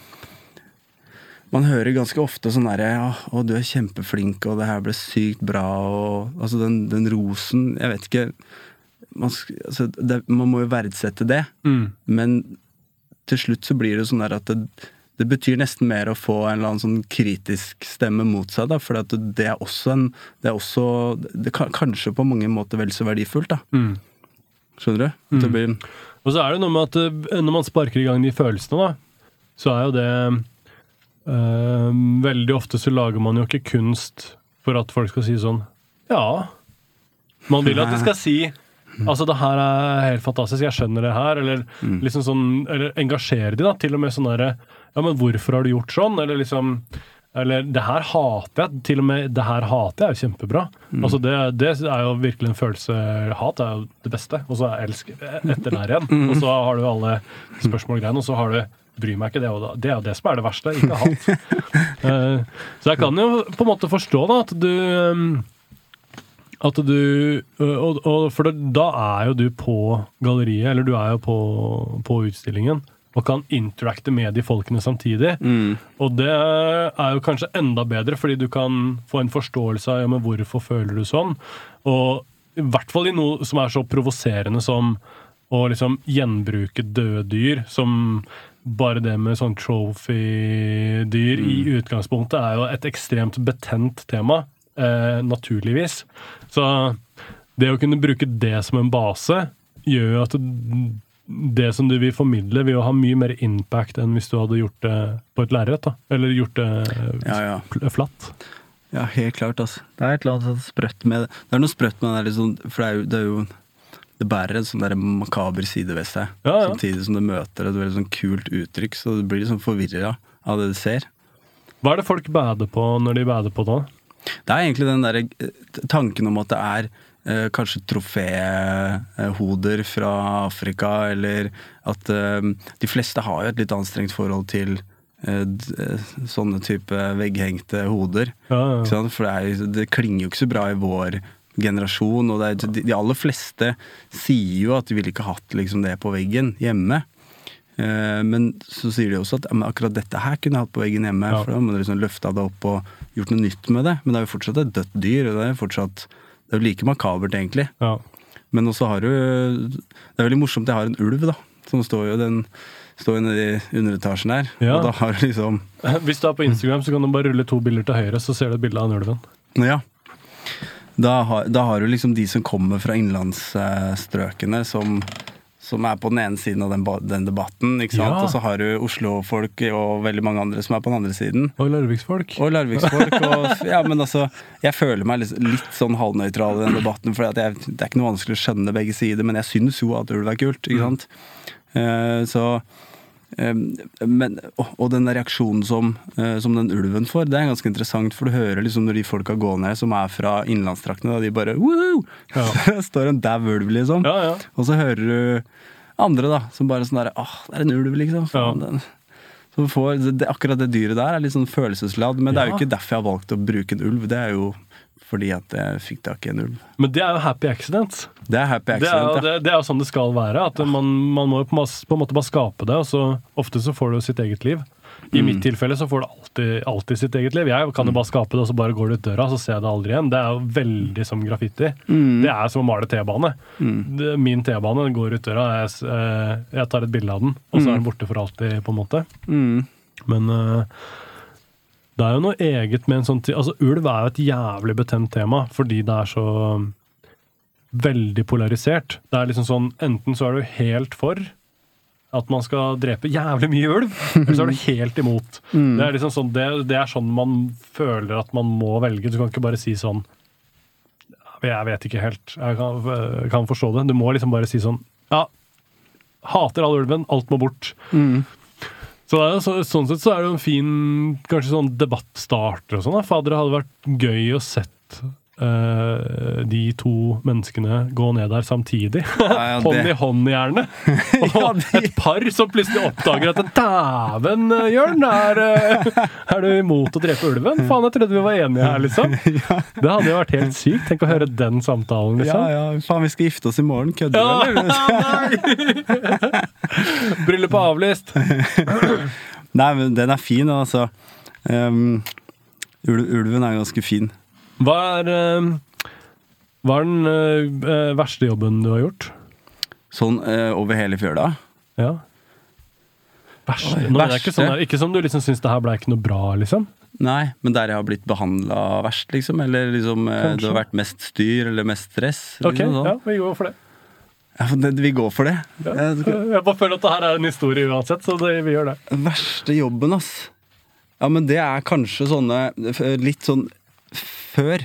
Man hører ganske ofte sånn herre ja, 'Å, du er kjempeflink, og det her ble sykt bra', og altså den, den rosen Jeg vet ikke man, altså, det, man må jo verdsette det, Mm. men til slutt så blir det sånn at det, det betyr nesten mer å få en eller annen sånn kritisk stemme mot seg, da, for det er også en Det er også det kan, Kanskje på mange måter vel så verdifullt, da. Mm. Skjønner du? Det blir, Og så er det noe med at eh, når man sparker i gang de følelsene, da, så er jo det øh, Veldig ofte så lager man jo ikke kunst for at folk skal si sånn Ja. Man vil at de skal si Altså, det her er helt fantastisk, jeg skjønner det her. Eller liksom sånn Eller engasjere de, da. Til og med sånn derre Ja, men hvorfor har du gjort sånn? Eller liksom Eller det her hater jeg. Til og med det her hater jeg er kjempebra. Altså, det, det er jo virkelig en følelse Hat er jo det beste. Og så er elsk etter der igjen. Og så har du alle spørsmål-greiene, og så har du Bryr meg ikke, det, jo det er jo det som er det verste, ikke hat. uh, så jeg kan jo på en måte forstå da at du um, at du og, og For da er jo du på galleriet, eller du er jo på, på utstillingen, og kan interacte med de folkene samtidig. mm, Og det er jo kanskje enda bedre, fordi du kan få en forståelse av ja, men hvorfor føler du sånn. Og i hvert fall i noe som er så provoserende som å liksom gjenbruke døde dyr, som bare det med sånn trophy-dyr i utgangspunktet er jo et ekstremt betent tema, eh, naturligvis. Så det å kunne bruke det som en base gjør jo at det, som du vil formidle, vil jo ha mye mer impact enn hvis du hadde gjort det på et lerret. Eller gjort det ja, ja. flatt. Ja, helt klart, altså. Det er et eller annet sprøtt med det. Det er noe sprøtt med det, liksom, For det er jo, det er jo Det bærer en sånn der makaber side ved seg. Ja, ja. Samtidig som det møter et veldig sånn kult uttrykk, så du blir liksom forvirra av det du ser. Hva er det folk bader på når de bader på da? Det er egentlig den der eh, tanken om at det er eh, kanskje troféhoder fra Afrika, eller at eh, de fleste har jo et litt anstrengt forhold til eh, eh, sånne type vegghengte hoder. Ja, ja. For det, er, det klinger jo ikke så bra i vår generasjon. Og det er, de, aller fleste sier jo at de ville ikke hatt liksom, det på veggen hjemme. Eh, men så sier de også at akkurat dette her kunne jeg hatt på veggen hjemme. Ja. For da må du liksom løfta det opp og gjort noe nytt med det. Men det er jo fortsatt et dødt dyr. Og det er jo fortsatt Det er jo like makabert, egentlig. ja. Men også har du Det er veldig morsomt, jeg har en ulv, da. Som står jo den Står jo nede i underetasjen her. Ja. Og da har du liksom Hvis du er på Instagram, så kan du bare rulle to bilder til høyre, så ser du et bilde av den ulven. Ja. Da har, da har du liksom de som kommer fra innlandsstrøkene, som, som er på den ene siden av den, den debatten. ikke sant? Ja. Og så har du Oslo-folk og veldig mange andre som er på den andre siden. Og Larviksfolk. Og Larviksfolk. Ja, men altså, jeg føler meg litt, litt sånn halvnøytral i den debatten. For det er ikke noe vanskelig å skjønne begge sider, men jeg syns jo at ulv er kult. ikke sant? Eh, så eh, men, og, den reaksjonen som, eh, som den ulven får, det er ganske interessant. For du hører liksom når de folka går ned som er fra innlandstraktene, de bare Woo! Ja. Står en dau ulv, liksom. Ja, ja. Og så hører du andre da, som bare sånn derre Åh, det er en ulv, liksom. Faen, får, det, det, akkurat det dyret der er litt sånn følelsesladd, men det er jo ikke derfor jeg har valgt å bruke en ulv. Det er jo fordi at jeg fikk tak i en ulv. Men det er jo happy accidents. Det er happy Det er, jo, det, det er jo sånn det skal være. At man, man må jo på, på en måte bare skape det, og så ofte så får du jo sitt eget liv. I Mm. mitt tilfelle så får du alltid, alltid sitt eget liv. Jeg kan jo bare skape det, og så bare går du ut døra, så ser jeg det aldri igjen. Det er jo veldig som graffiti. Mm. Det er som å male T-bane. Mm. Min T-bane går ut døra, jeg, eh, jeg tar et bilde av den, og så er den borte for alltid, på en måte. Mm. Men eh, det er jo noe eget med en sånn Altså, ulv er jo et jævlig betent tema, fordi det er så um, veldig polarisert. Det er liksom sånn Enten så er du helt for at man skal drepe jævlig mye ulv, eller så er du helt imot. Det, er liksom sånn, det, det er sånn man føler at man må velge. Du kan ikke bare si sånn Jeg vet ikke helt. Jeg kan, jeg kan forstå det. Du må liksom bare si sånn Ja, hater all ulven. Alt må bort. Så, er så Sånn sett så er det jo en fin kanskje sånn debattstarter og sånn. Fader, det hadde vært gøy å sett uh, de to menneskene gå ned der samtidig. ja, hånd i hånd, gjerne. Og Ja, de- et par som plutselig oppdager at Dæven, eh, Jørn, er, eh, er du imot å drepe ulven? Faen, jeg trodde vi var enige her, liksom. Det hadde jo vært helt sykt. Tenk å høre den samtalen, Ja, liksom. ja, faen, vi skal gifte oss i morgen. Kødder Ja, du, eller? Bryllupet avlyst. Nei, men den er fin, altså. Um, ulven er ganske fin. Hva er, eh, hva er den eh, verste jobben du har gjort? Sånn uh, over hele fjøla. Ja. Verste? Nå, det er ikke, sånn, der- ikke som du liksom syns det her ble ikke noe bra, liksom? Nei, men der jeg har blitt behandla verst, liksom. Eller liksom Kanskje. det har vært mest styr eller mest stress. Ok, liksom sånn. ja, vi går for det. Ja, det, vi går for det. Ja. Jeg bare føler at det her er en historie uansett, så det, vi gjør det. Verste jobben, ass. Ja, men det er kanskje sånne Litt sånn før.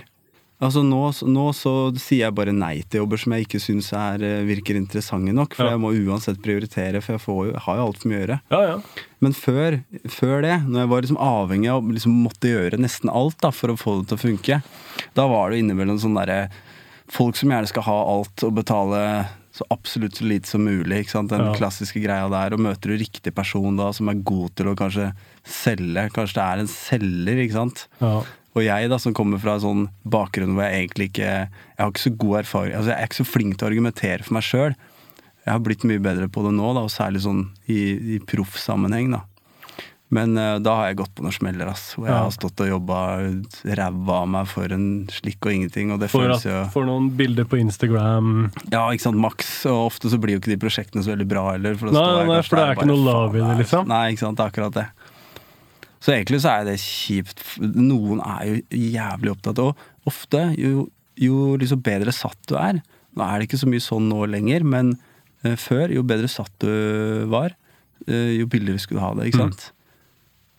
Altså nå, nå så sier jeg bare nei til jobber som jeg ikke syns eh, virker interessante nok. For Ja. jeg må uansett prioritere, for jeg, får jeg har jo altfor mye å gjøre. Ja, ja. Men før, før det, når jeg var liksom avhengig av liksom måtte gjøre nesten alt da, for å få det til å funke, da var det innimellom sånn derre Folk som gjerne skal ha alt og betale så absolutt så lite som mulig. ikke sant? Den Ja. klassiske greia der. Og møter du riktig person da, som er god til å kanskje selge. Kanskje det er en selger, ikke sant. ja. Og jeg da, som kommer fra en sånn bakgrunn hvor jeg egentlig ikke Jeg har ikke så god erfaring Altså, jeg er ikke så flink til å argumentere for meg sjøl. Jeg har blitt mye bedre på det nå, da, og særlig sånn i, i proffsammenheng, da. Men uh, da har jeg gått på noen smeller, ass. Hvor jeg Ja. har stått og jobba ræva av meg for en slikk og ingenting. Og det For, føles jo for noen bilder på Instagram Ja, ikke sant, maks. Og ofte så blir jo ikke de prosjektene så veldig bra heller. For, Nei, jeg nei, for det er ikke noe love i det, liksom. Nei, ikke sant. Det er akkurat det. Så egentlig så er det kjipt. Noen er jo jævlig opptatt Og Ofte, jo, jo liksom bedre satt du er Nå er det ikke så mye sånn nå lenger, men uh, før, jo bedre satt du var, uh, jo billigere skulle du ha det, ikke sant?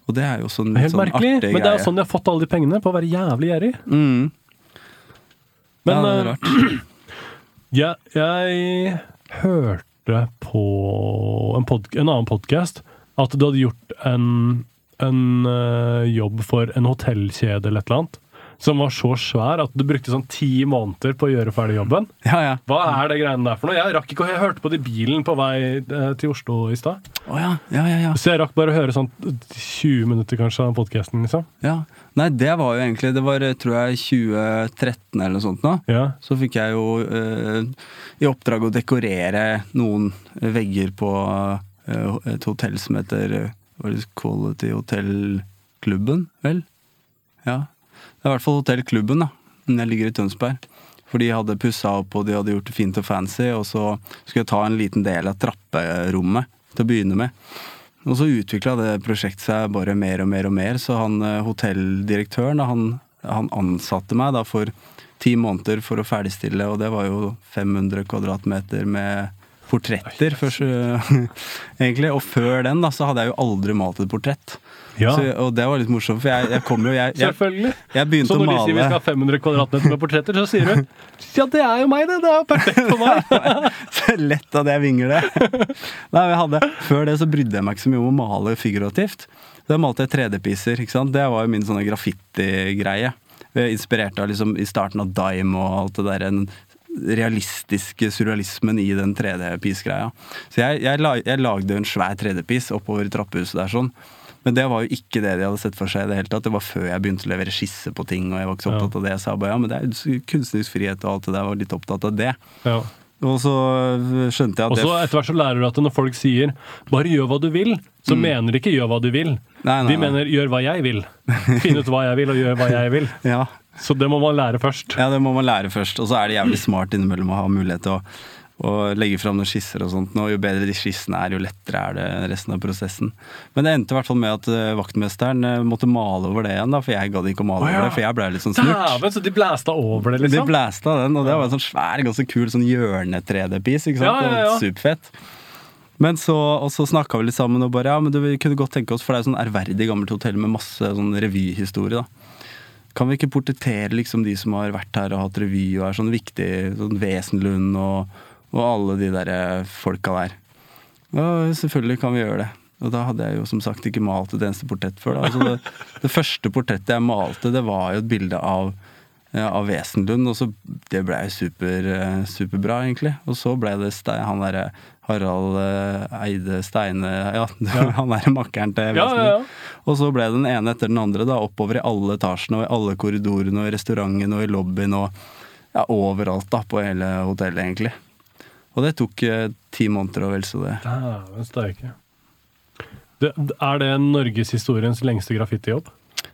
Og det er jo sånn, Helt sånn merkelig, artig men det er jo greie. sånn de har fått alle de pengene, på å være jævlig gjerrig. Mm. Men ja, det er eh, rart. jeg, jeg hørte på en, pod, en annen podkast at du hadde gjort en, en eh, jobb for en hotellkjede eller et eller annet, som var så svær at du brukte sånn ti måneder på å gjøre ferdig jobben. Ja, ja. Hva er det greiene der for noe? Jeg rakk ikke jeg hørte på det i bilen på vei eh, til Oslo i stad. Oh, ja, ja, ja, ja. Så jeg rakk bare å høre sånn 20 minutter kanskje av podkasten, liksom. ja. Nei, det var jo egentlig Det var, tror jeg, 2013 eller noe sånt nå. Ja. så fikk jeg jo eh, i oppdrag å dekorere noen vegger på eh, et hotell som heter eh, Quality Hotel-klubben, vel? Ja. Det er i hvert fall hotellklubben, da. Jeg ligger i Tønsberg. For de hadde pussa opp, og de hadde gjort det fint og fancy, og så skulle jeg ta en liten del av trapperommet til å begynne med. Og så utvikla det prosjektet seg bare mer og mer og mer, så han eh, hotelldirektøren, han, han ansatte meg da for ti måneder for å ferdigstille, og det var jo 500 kvadratmeter med portretter, først, egentlig. Og før den da, så hadde jeg jo aldri malt et portrett. Ja, Så, og det var litt morsomt, for jeg, jeg kom jo Jeg, jeg, selvfølgelig. jeg begynte Så å når de sier vi skal ha 500 kvadratmeter med portretter, så sier du ja, det er jo meg, det. Det er jo perfekt for meg. Så lett at jeg vinger det. Nei, jeg hadde, Før det så brydde jeg meg ikke så mye om å male figurativt. Da malte jeg 3D-piser. ikke sant? Det var jo min sånne graffiti-greie. Inspirert av liksom i starten av Dime og alt det der den realistiske surrealismen i den 3D-piece-greia. Så jeg, jeg, lag, jeg lagde en svær 3D-piece oppover i trappehuset der sånn. Men det var jo ikke det de hadde sett for seg i det hele tatt. Det var før jeg begynte å levere skisse på ting, og jeg var ikke så opptatt av det. Jeg sa bare ja, men det er kunstnerisk frihet og alt det der, jeg var litt opptatt av det. Ja. Og så skjønte jeg at Og så etter hvert så lærer du at når folk sier 'bare gjør hva du vil', så mener de ikke 'gjør hva du vil'. Nei, nei, De nei. mener 'gjør hva jeg vil'. Finn ut hva jeg vil, og gjør hva jeg vil. Ja, Så det må man lære først. Ja, det må man lære først. Og så er det jævlig smart innimellom å ha mulighet til å, å legge fram noen skisser og sånt. Og jo bedre de skissene er, jo lettere er det resten av prosessen. Men det endte i hvert fall med at eh, vaktmesteren eh, måtte male over det igjen, da, for jeg gadd ikke å male oh, ja. over det, for jeg ble litt sånn snurt. Dæven, så de blæsta over det, liksom? De blæsta den, og det var en sånn svær, ganske kul sånn hjørne-3D-piece. ikke sant? Ja, ja, ja. Superfett. Men så, og så snakka vi litt sammen og bare ja, men du, vi kunne godt tenke oss, for det er jo sånn ærverdig gammelt hotell med masse sånn revyhistorie. da. Kan vi ikke portrettere liksom de som har vært her og hatt revy og er sånn viktig, sånn Wesenlund og, og alle de der eh, folka der? Ja, selvfølgelig kan vi gjøre det. Og da hadde jeg jo som sagt ikke malt et eneste portrett før. Altså det, det første portrettet jeg malte, det var jo et bilde av, ja, av Wesenlund, og så det ble jo super, eh, superbra, egentlig. Og så ble det Stein, han derre Harald eh, Eide Steine Ja, han derre makkeren til Wesenlund. ja, ja. Og så ble det den ene etter den andre, da, oppover i alle etasjene og i alle korridorene og i restauranten og i lobbyen og ja, overalt da, på hele hotellet, egentlig. Og det tok eh, ti måneder og vel så det. Dæven steike. Er det norgeshistoriens lengste graffitijobb?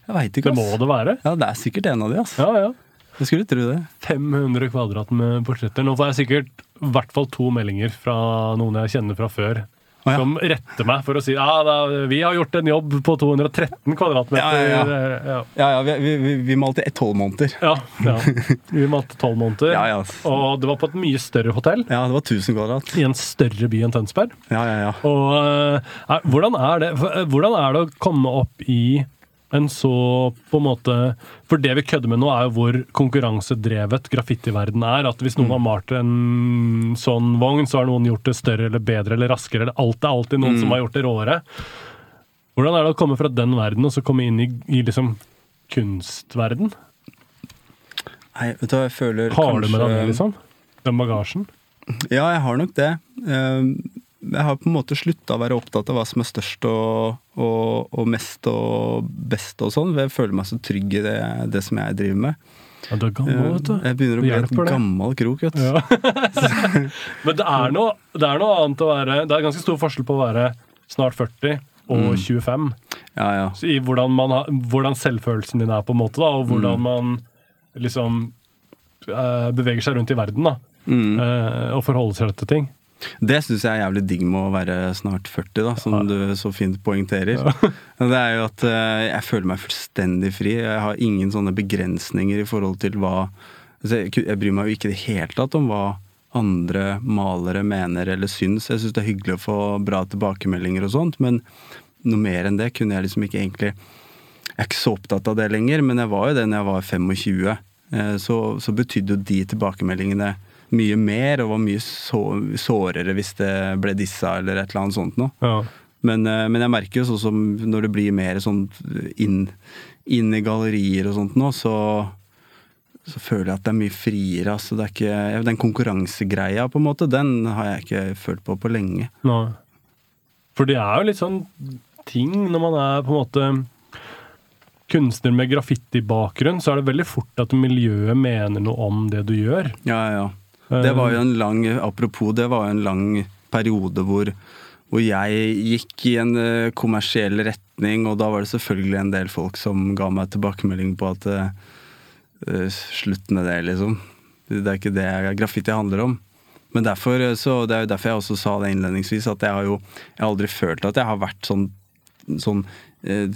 Jeg veit ikke, Ass. Det må det være. Ja, det er sikkert en av de, ass. Ja, ja. Jeg skulle tro det. 500 kvadrat med portretter. Nå får jeg sikkert i hvert fall to meldinger fra noen jeg kjenner fra før. Å, ja. Som retter meg for å si ja, da, vi har gjort en jobb på 213 kvadratmeter. Ja, ja, ja. Ja, ja, vi, vi, vi, malte tolv måneder. ja, ja. Vi malte tolv måneder. Ja, ja. Og det var på et mye større hotell. Ja, det var 1000 kvadrat. I en større by enn Tønsberg. Ja, ja, ja. Og eh, er, hvordan, er det, eh, hvordan er det å komme opp i en så på en måte For det vi kødder med nå, er jo hvor konkurransedrevet graffitiverden er. At hvis noen har malt en sånn vogn, så har noen gjort det større eller bedre eller raskere. Eller alt er alltid noen som har gjort det råere. Hvordan er det å komme fra den verden og så komme inn i, i liksom kunstverden? Nei, vet du hva, jeg føler Har du med deg det, liksom? Den bagasjen? Ja, jeg har nok det. Eh, Jeg har på en måte slutta å være opptatt av hva som er størst og, og, og mest og best og sånn. Jeg føler meg så trygg i det, det som jeg driver med. Ja, du er gammel, vet du. Jeg begynner å bli et gammel krok, vet du. Ja. Men det er, noe, det er noe annet å være Det er ganske stor forskjell på å være snart 40 og 25. Ja, ja. Så I hvordan, man hvordan selvfølelsen din er, på en måte, da, og hvordan man liksom eh, beveger seg rundt i verden. da, Mm. eh, og forholder seg til ting. Det syns jeg er jævlig digg med å være snart 40, da, som du så fint poengterer. Ja. Det er jo at eh, jeg føler meg fullstendig fri. Jeg har ingen sånne begrensninger i forhold til hva altså, jeg, bryr meg jo ikke i det hele tatt om hva andre malere mener eller syns. Jeg syns det er hyggelig å få bra tilbakemeldinger og sånt, men noe mer enn det kunne jeg liksom ikke egentlig Jeg er ikke så opptatt av det lenger, men jeg var jo det når jeg var 25. Eh, Så, så betydde jo de tilbakemeldingene mye mer, og var mye så, sårere hvis det ble dissa eller et eller annet sånt noe. Ja. Men, eh, men jeg merker jo sånn som når det blir mer sånn inn, inn i gallerier og sånt nå, så, så føler jeg at det er mye friere. Altså det er ikke, den konkurransegreia, på en måte, den har jeg ikke følt på på lenge. Nei. For det er jo litt sånn ting når man er på en måte kunstner med graffitibakgrunn, så er det veldig fort at miljøet mener noe om det du gjør. Ja, ja, ja. Det var jo en lang Apropos, det var jo en lang periode hvor, hvor jeg gikk i en eh, kommersiell retning, og da var det selvfølgelig en del folk som ga meg tilbakemelding på at eh, Slutt med det, liksom. Det er ikke det graffiti handler om. Men derfor, så, det er jo derfor jeg også sa det innledningsvis, at jeg har jo jeg har aldri følt at jeg har vært sånn, sånn eh,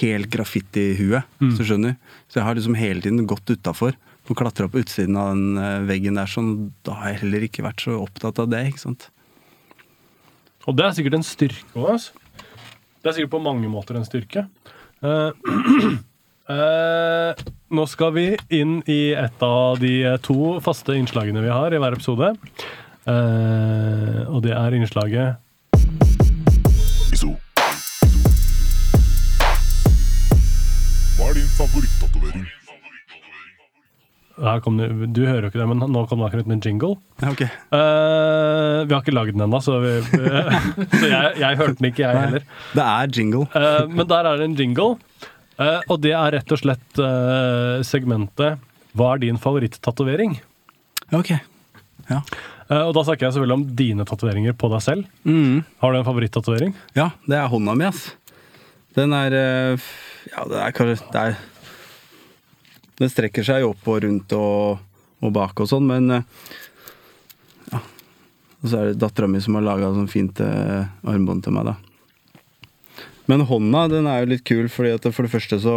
helt graffiti-hue, hvis du skjønner. Så jeg har liksom hele tiden gått utafor. Å klatre opp utsiden av den eh, veggen der, sånn, da har jeg heller ikke vært så opptatt av det. ikke sant? Og det er sikkert en styrke òg. Altså. Det er sikkert på mange måter en styrke. Uh, uh, nå skal vi inn i et av de to faste innslagene vi har i hver episode. Uh, og det er innslaget Iso. Hva er din favorittatovering? Kom Du hører jo ikke det, men nå kom det akkurat en jingle. Okay. ok. Eh, vi har ikke lagd den ennå, så, vi, så jeg, jeg hørte den ikke, jeg heller. Det er jingle. Uh, men der er det en jingle, eh, og det er rett og slett segmentet Hva er din favorittatovering? Ok. Ja. Og da snakker jeg selvfølgelig om dine tatoveringer på deg selv. Mm. Har du en favorittatovering? ja, det er hånda mi, ass. Den er Ja, det er det er, Den strekker seg jo opp og rundt og, og bak og sånn, men eh, Ja. Og så er det dattera mi som har laga sånn fint eh, armbånd til meg, da. Men hånda, den er jo litt kul, fordi at for det første så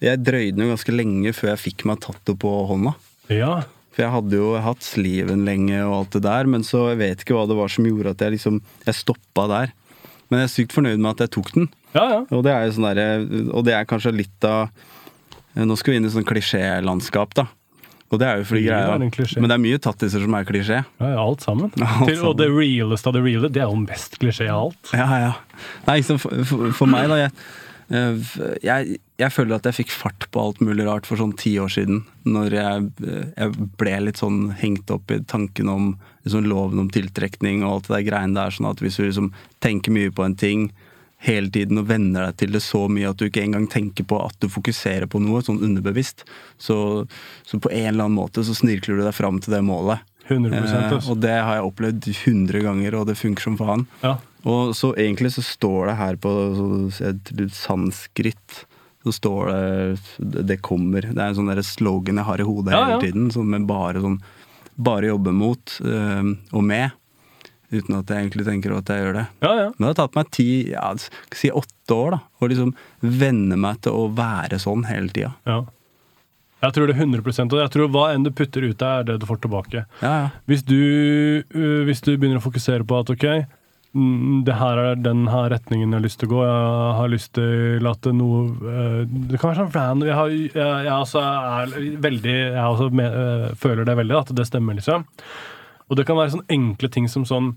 Jeg drøyde den jo ganske lenge før jeg fikk meg tatto på hånda. Ja. For jeg hadde jo hatt sliven lenge og alt det der, men så jeg vet ikke hva det var som gjorde at jeg liksom Jeg stoppa der. Men jeg er sykt fornøyd med at jeg tok den. Ja, ja. Og det er jo sånn derre Og det er kanskje litt av Nå skal vi inn i sånn klisjélandskap, da. Og det er jo fordi greia. Men det er mye tattiser som er klisjé. ja, ja alt sammen. Alt Til, og det realeste av det reale, det er jo mest klisjé av alt. Ja, ja. Nei, liksom, for, for, for meg, da jeg, eh, jeg, jeg føler at jeg fikk fart på alt mulig rart for sånn ti år siden. Når jeg, eh, jeg ble litt sånn hengt opp i tanken om liksom, loven om tiltrekning og alt det der greiene der. Sånn at hvis du liksom tenker mye på en ting hele tiden og venner deg til det så mye at du ikke engang tenker på at du fokuserer på noe sånn underbevisst, så, så på en eller annen måte så snirkler du deg fram til det målet. 100 Eh, og det har jeg opplevd 100 ganger, og det funker som faen. Ja. Og så egentlig så står det her på så, jeg tror sanskrit så står det 'det kommer'. Det er en sånn slogan jeg har i hodet Ja, ja. hele tiden. Sånn med bare sånn Bare jobbe mot øh, og med. Uten at jeg egentlig tenker at jeg gjør det. ja, ja. Men det har tatt meg ti, ja, si åtte år, da. Å liksom venne meg til å være sånn hele tida. ja. Jeg tror det er 100% og jeg tror hva enn du putter ut der, er det du får tilbake. Ja, ja. Hvis du, øh, hvis du begynner å fokusere på at ok, mm, det her er den her retningen jeg har lyst til å gå, jeg har lyst til at noe øh, Det kan være sånn random Jeg, har, jeg, jeg altså er veldig Jeg også me- øh, føler det veldig, at det stemmer, liksom. Og det kan være sånne enkle ting som sånn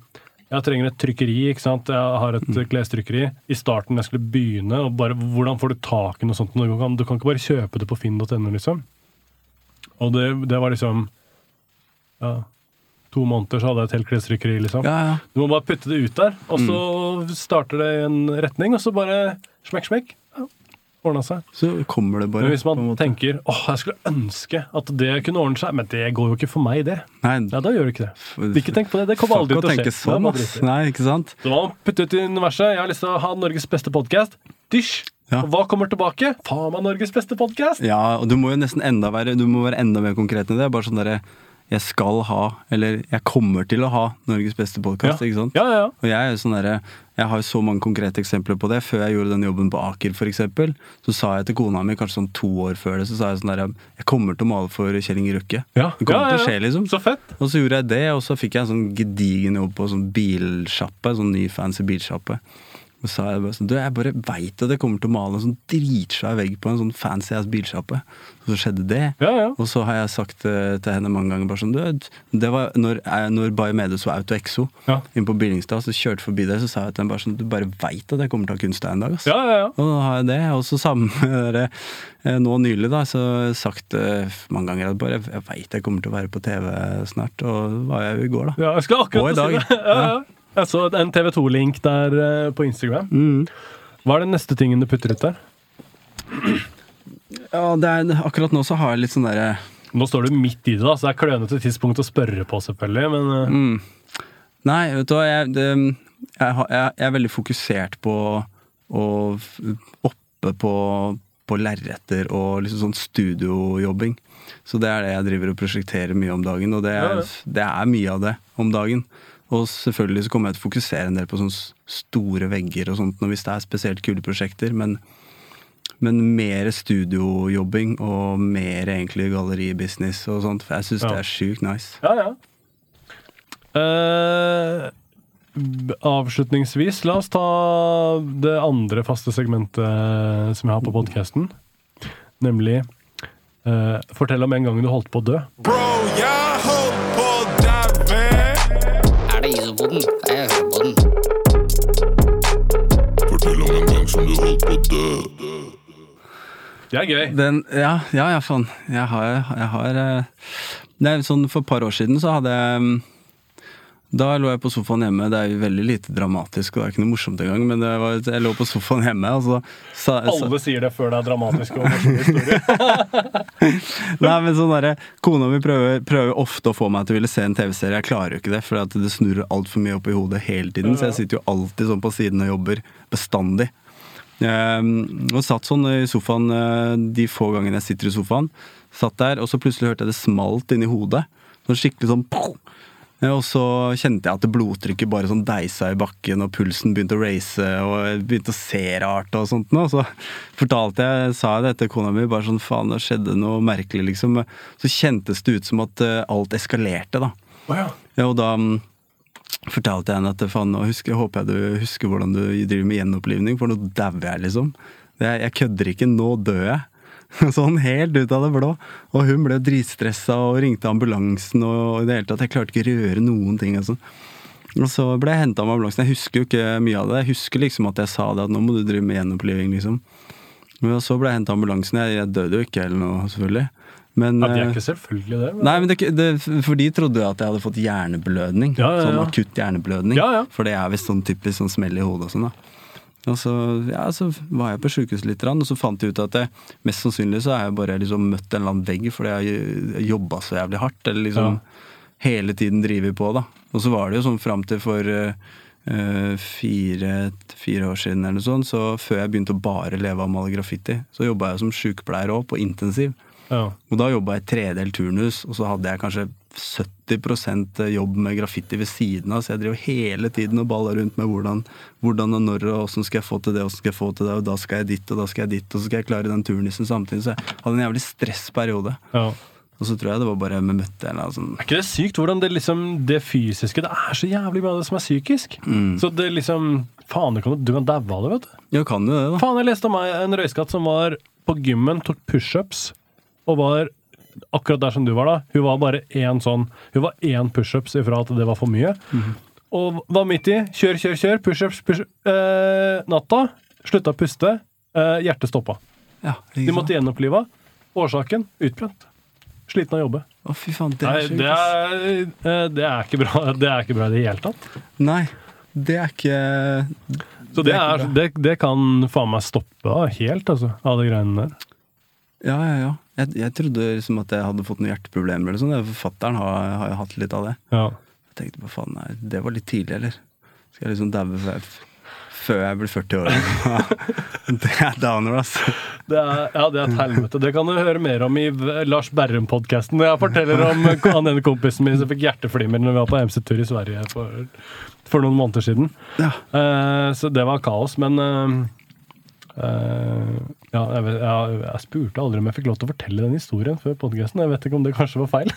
jeg trenger et trykkeri. ikke sant? Jeg har et mm. klestrykkeri. I starten jeg skulle begynne, og bare, hvordan får du tak i noe sånt? Du kan, du kan ikke bare kjøpe det på finn.no, liksom. Og det, det var liksom ja, To måneder så hadde jeg et helt klestrykkeri, liksom. ja, ja. Du må bare putte det ut der, og så starter det i en retning, og så bare smekk, smekk. Ordna seg. Så kommer det bare. Men hvis man tenker åh, jeg skulle ønske at det kunne ordne seg, men det går jo ikke for meg, det. Nei, Ja, da gjør det ikke det. Ikke tenk på det. Det kommer aldri til å skje. sånn. Nei, ikke sant? Så man putter ut i universet. Jeg har lyst til å ha Norges beste podkast. Dysj! Ja. Og hva kommer tilbake? Faen meg Norges beste podkast! Ja, og du må jo nesten enda være Du må være enda mer konkret enn det. Bare sånn derre Jeg skal ha, eller jeg kommer til å ha Norges beste podkast, Ja. Ja, ja, ja. Og jeg er sånn derre Jeg har jo så mange konkrete eksempler på det. Før jeg gjorde den jobben på Aker, eksempel, så sa jeg til kona mi, kanskje sånn to år før det, så sa jeg sånn der Jeg kommer til å male for Kjell Inge Røkke. Ja, Det kommer til å skje, liksom. Så fett! Og så gjorde jeg det, og så fikk jeg en sånn gedigen jobb på sånn bilsjappe. Sånn ny fancy bilsjappe. Og sa jeg bare sånn Du, jeg bare veit at jeg kommer til å male en sånn dritsvær vegg på en sånn fancy ass bilsjappe. Så skjedde det. Ja, ja. Og så har jeg sagt eh, til henne mange ganger bare sånn Du, det var når, jeg- når Biomedes og Auto Exo Ja. inn på Billingstad, så kjørte forbi der, så sa jeg til henne bare sånn Du bare veit at jeg kommer til å ha kunst der en dag, ass. Ja, ja, ja. Og nå har jeg det. Og så samme det, eh, nå nylig, da, så sagt eh, mange ganger at bare jeg veit jeg kommer til å være på TV snart, og var jeg i går, da. ja jeg skal akkurat Og i dag. si det. det. Ja, ja. Jeg så en TV 2-link der eh, på Instagram. Hva er den neste tingen du putter ut der? Ja, det er, akkurat nå så har jeg litt sånn derre Nå står du midt i det, da, så det er klønete tidspunkt å spørre på, selvfølgelig. Men eh, mm. Nei, vet du hva, jeg, det, jeg, har- jeg, jeg er veldig fokusert på å f- oppe på, på lerreter og liksom sånn studiojobbing. Så det er det jeg driver og prosjekterer mye om dagen, og det Ja, er, ja. det er mye av det om dagen. Og selvfølgelig så kommer jeg til å fokusere en del på sånne store vegger og sånt hvis det er spesielt kule prosjekter, men men mer studiojobbing og mer egentlig galleribusiness og sånt. For jeg syns Ja. det er sjukt nice. Ja, ja. Uh, avslutningsvis, la oss ta det andre faste segmentet som jeg har på podkasten. Nemlig eh, Fortell om en gang du holdt på å dø. Bro, Det er gøy. Den, ja, ja, ja, faen. Jeg har, jeg har eh, Det er sånn For et par år siden så hadde jeg mm, Da lå jeg på sofaen hjemme. Det er jo veldig lite dramatisk, og det er ikke noe morsomt engang, men det var, jeg lå på sofaen hjemme, og så sa, sa Alle sier det før det er dramatisk og morsom historie. Nei, men sånn derre Kona mi prøver, prøver ofte å få meg til å ville se en TV-serie. Jeg klarer jo ikke det, for det snurrer altfor mye opp i hodet hele tiden. Så jeg sitter jo alltid sånn på siden og jobber bestandig. Um, og satt sånn i sofaen eh, de få gangene jeg sitter i sofaen. Satt der, og så plutselig hørte jeg det smalt inni hodet. Sånn skikkelig sånn! Eh, Og så kjente jeg at blodtrykket bare sånn deisa i bakken, og pulsen begynte å race, og jeg begynte å se rart og sånt noe. Så fortalte jeg, sa jeg det til kona mi, bare sånn faen, det skjedde noe merkelig, liksom. Så kjentes det ut som at eh, alt eskalerte, da. Wow. ja. Ja, og da mm, fortalte jeg henne at faen, nå husker, håper jeg du husker hvordan du driver med gjenopplivning, for nå dauer jeg, liksom. Er- jeg kødder ikke, nå dør jeg. Sånn helt ut av det blå. Og hun ble dritstressa og ringte ambulansen og i det hele tatt. Jeg klarte ikke å røre noen ting. Og, Og så ble jeg henta med ambulansen. Jeg husker jo ikke mye av det. Jeg husker liksom at jeg sa det, at nå må du drive med gjenoppliving, liksom. Men så ble jeg henta ambulansen. Jeg, jeg døde jo ikke eller noe, selvfølgelig. Men, ja, det er eh, ikke selvfølgelig det. Men... Nei, men det, det, For de trodde jo at jeg hadde fått hjerneblødning. Ja, ja, Sånn akutt hjerneblødning. Ja, ja. For det er visst sånn typisk sånn smell i hodet og sånn. da og så, ja, så var jeg på sjukehuset litt, og så fant jeg ut at jeg, mest sannsynlig så har jeg bare liksom møtt en eller annen vegg fordi jeg jobba så jævlig hardt. Eller liksom hele tiden driver på, da. Og så var det jo sånn fram til for eh, fire, fire år siden eller noe sånt, så før jeg begynte å bare leve av male graffiti, så jobba jeg som sykepleier òg, på intensiv. Ja. Og da jobba jeg tredel turnus, og så hadde jeg kanskje 70% jobb med graffiti ved siden av, så jeg drev hele tiden og balla rundt med hvordan, hvordan og når og åssen skal jeg få til det, åssen skal jeg få til det, og da skal jeg dit, og da skal jeg dit, og så skal jeg klare den turnusen samtidig. Så jeg hadde en jævlig stressperiode. Ja. Og så tror jeg det var bare vi møtte en eller annen sånn Er ikke det sykt hvordan det liksom Det fysiske Det er så jævlig mye av det som er psykisk. Mm. Så det liksom Faen, du kan, du kan daue av det, vet du. Ja, kan jo det, da. Faen, jeg leste om meg en røyskatt som var på gymmen, tok pushups, og var akkurat der som du var da. Hun var bare én sånn Hun var én pushups ifra at det var for mye. Og var midt i. Kjør, kjør, kjør. Pushups, pushups. Eh, natta. Slutta å puste. Eh, hjertet stoppa. Ja, De måtte gjenopplive. Årsaken utbrent. Sliten av å jobbe. Å, fy faen, det er Nei, det ass. er, eh, det er ikke bra Det er ikke bra i det hele tatt. Nei, det er ikke Så det, er ikke det, det kan faen meg stoppe av helt, altså, av de greiene der. Ja, ja, ja. Jeg, jeg trodde liksom at jeg hadde fått noen hjerteproblemer eller sånn. Forfatteren har, har jo hatt litt av det. Ja. Jeg tenkte på faen, nei, det var litt tidlig, eller? Skal jeg liksom daue før, før jeg blir 40 år? det er downer, altså. Det er, ja, det er et helvete. Det kan du høre mer om i Lars Berrum-podkasten. Jeg forteller om han ene kompisen min som fikk hjerteflimmer når vi var på MC-tur i Sverige for, for noen måneder siden. Ja. Uh, så det var kaos, men uh, uh, ja, jeg, vet, jeg, jeg spurte aldri om jeg fikk lov til å fortelle den historien før podkasten. Jeg vet ikke om det kanskje var feil.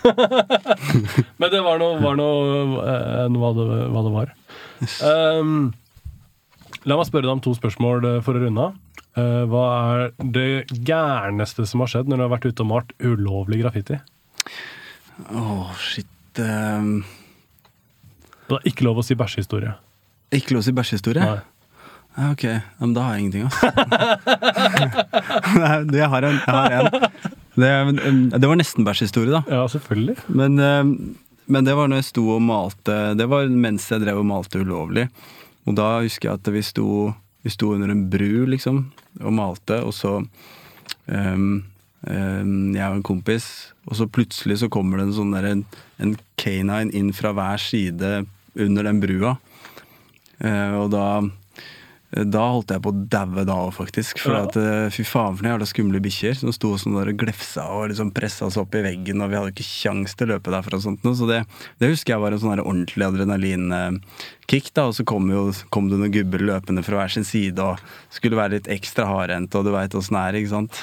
men det var noe, var noe uh, enn hva, det, hva det var. Um, la meg spørre deg om to spørsmål eh, for å runde av. Eh, hva er det gærneste som har skjedd når du har vært ute og malt ulovlig graffiti? Åh, shit. um... Det er ikke lov å si bæsjehistorie. ikke lov å si bæsjehistorie? Nei. Ok, men da har jeg ingenting, altså. Nei, jeg har en. Jeg har en. Det, um, det var nesten bæsjehistorie, da. Ja, selvfølgelig. Men, um, men det var når jeg sto og malte Det var mens jeg drev og malte ulovlig. Og da husker jeg at vi sto, vi sto under en bru, liksom, og malte, og så um, um, Jeg og en kompis, og så plutselig så kommer det en sånn der, en, en canine inn fra hver side under den brua. Uh, og da Da holdt jeg på å daue da òg, faktisk. For Ja. at, eh, fy faen for noen jævla skumle bikkjer som sto sånn der og glefsa og liksom pressa seg opp i veggen, og vi hadde ikke kjangs til å løpe derfra og sånt noe. Så det, det husker jeg var en sånn ordentlig adrenalinkick, da. Og så kom, jo, kom det noen gubber løpende fra hver sin side og skulle være litt ekstra hardhendte, og du veit åssen det er, ikke sant.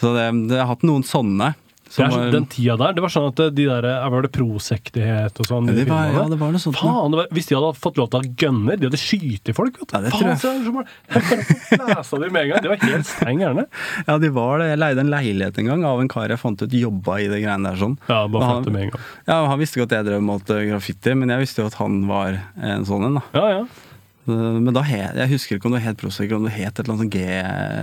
Så det, det jeg har hatt noen sånne. Det er, var, den tida der, det var sånn at de der eh, Var det Prosec-dighet og sånn? Det var- ja, det var noe sånt. Faen, det var, hvis de hadde fått lov til å ha gønner, de hadde skutt folk, vet du. Ja, det Faen, tror jeg. bare- Jeg de med en gang. De var helt streng gærne. ja, de var det. Jeg leide en leilighet en gang av en kar jeg fant ut jobba i det greiene der sånn. Ja, bare fant det med en gang. Ja, Han visste ikke at jeg drev med graffiti, men jeg visste jo at han var en sånn en. da. Ja, ja. Så- Men da het, jeg husker ikke om det het Prosec, eller om det het et eller annet G...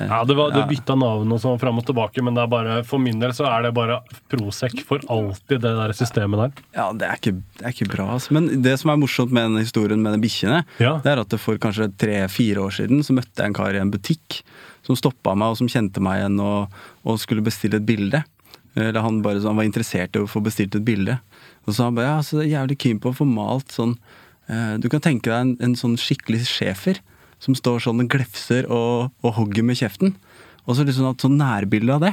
ja det, var, det bytta navn og sånn fram og tilbake, men det er bare, for min del så er det bare Prosec for alltid, det der systemet der. Ja, det er ikke, det er ikke bra. Altså. Men det som er morsomt med den historien med de bikkjene, Ja. det er at det for kanskje tre-fire år siden så møtte jeg en kar i en butikk som stoppa meg, og som kjente meg igjen og, og skulle bestille et bilde. Eller han bare så han var interessert i å få bestilt et bilde. Og så han bare ja, så jeg er jævlig keen på å få malt sånn eh, Du kan tenke deg en, en sånn skikkelig schæfer som står sånn og glefser og, og hogger med kjeften. Og så liksom hatt sånn nærbilde av det.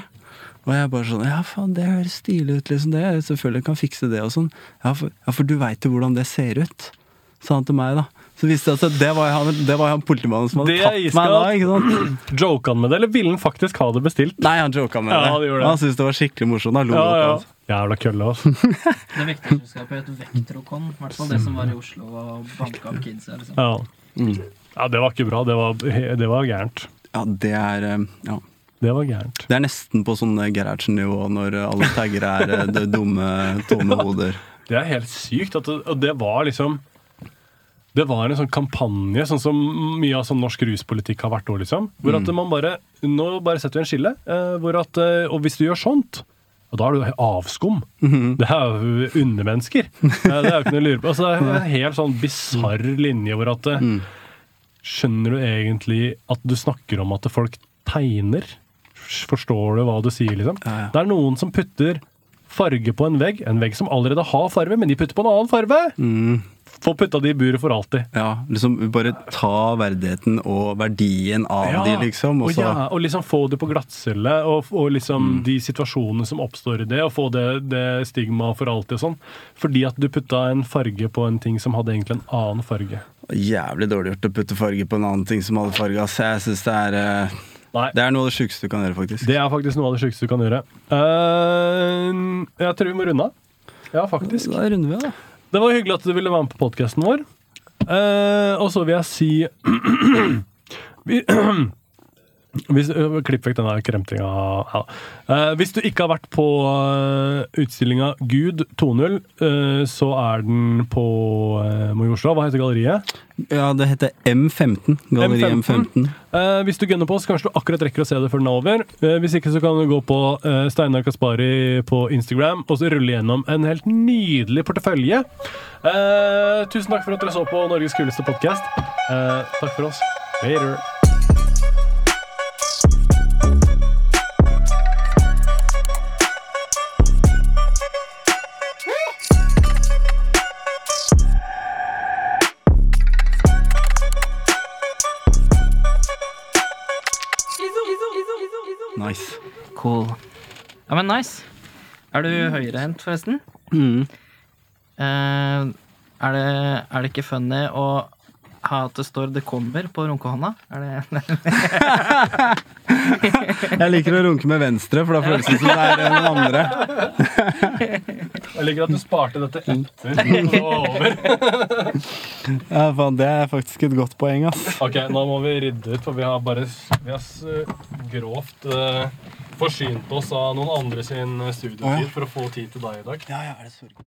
Og jeg bare sånn Ja, faen, det høres stilig ut, liksom. det Selvfølgelig kan fikse det og sånn. Ja, for, ja, for du veit jo hvordan det ser ut, sa han til meg, da. Så visste jeg at det var han, det var han politimannen som hadde tatt meg da. ikke sant? Joka han med det, eller ville han faktisk ha det bestilt? Nei, han joka med Ja, det. han det. Han syntes det var skikkelig morsomt. Han lo Ja, ja. altså. Jævla kølle, altså. Det vekterselskapet selskapet het Vektrokon, I hvert fall det som var i Oslo og banka opp kidsa. Liksom. Ja. Mm. ja, det var ikke bra. Det var, det var gærent. Ja, det er eh, Ja. Det var gærent. Det er nesten på sånn eh, Gerhardsen-nivå når alle taggere er eh, det dumme, tomme hoder. Det er helt sykt. At det, og det var liksom Det var en sånn kampanje, sånn som mye av sånn norsk ruspolitikk har vært nå. liksom. Hvor at man bare Nå bare setter vi en skille. Hvor at, og hvis du gjør sånt og da er du avskum. Det er jo undermennesker. Eh, Det er jo ikke noe å lure på. Altså, det er en helt sånn bisarr linje hvor at mm. Skjønner du egentlig at du snakker om at folk tegner? Forstår du hva du sier, liksom? Ja, ja. Det er noen som putter farge på en vegg, en vegg som allerede har farge, men de putter på en annen farge! Mm. Få putta de i buret for alltid. Ja, liksom bare ta verdigheten og verdien av de, liksom. Og og, så ja, og liksom få det på glattcelle, og, og liksom Mm. de situasjonene som oppstår i det, og få det, det stigmaet for alltid og sånn. Fordi at du putta en farge på en ting som hadde egentlig en annen farge. Jævlig dårlig gjort å putte farge på en annen ting som hadde farge. Altså, Jeg synes det er Uh Nei. Det er noe av det sjukeste du kan gjøre, faktisk. Det er faktisk noe av det sjukeste du kan gjøre. Uh, jeg tror vi må runde av. Ja, faktisk. Da runder vi av, da. Det var hyggelig at du ville være med på podkasten vår. Eh, og så vil jeg si vi, hvis, øh, Klipp vekk denne kremtinga. Ja. Eh, hvis du ikke har vært på uh, utstillinga Gud 2.0, eh, så er den på uh, Majorstua. Hva heter galleriet? Ja, det heter M15. Galleri M15. M15. Eh, hvis du gunner på, så kanskje du akkurat rekker å se det før den er over. Eh, hvis ikke, så kan du gå på eh, Steinar Kaspari på Instagram og så rulle gjennom en helt nydelig portefølje. Eh, tusen takk for at dere så på Norges kuleste podkast. Takk for oss. Later. Nice. Cool. Ja, men nice. Er du høyrehendt, forresten? Mm. Eh, er, det, er det ikke funny å ha at det står 'det kommer' på runkehånda? Er det Jeg liker å runke med venstre, for da føles det som det er den andre. Jeg liker at du sparte dette etter det var over. Ja, faen, Det er faktisk et godt poeng, ass. Ok, nå må vi rydde ut, for vi har bare vi har grovt uh, forsynt oss av noen andre sin studietid oh, ja. for å få tid til deg i dag. Ja, ja, er det sorg.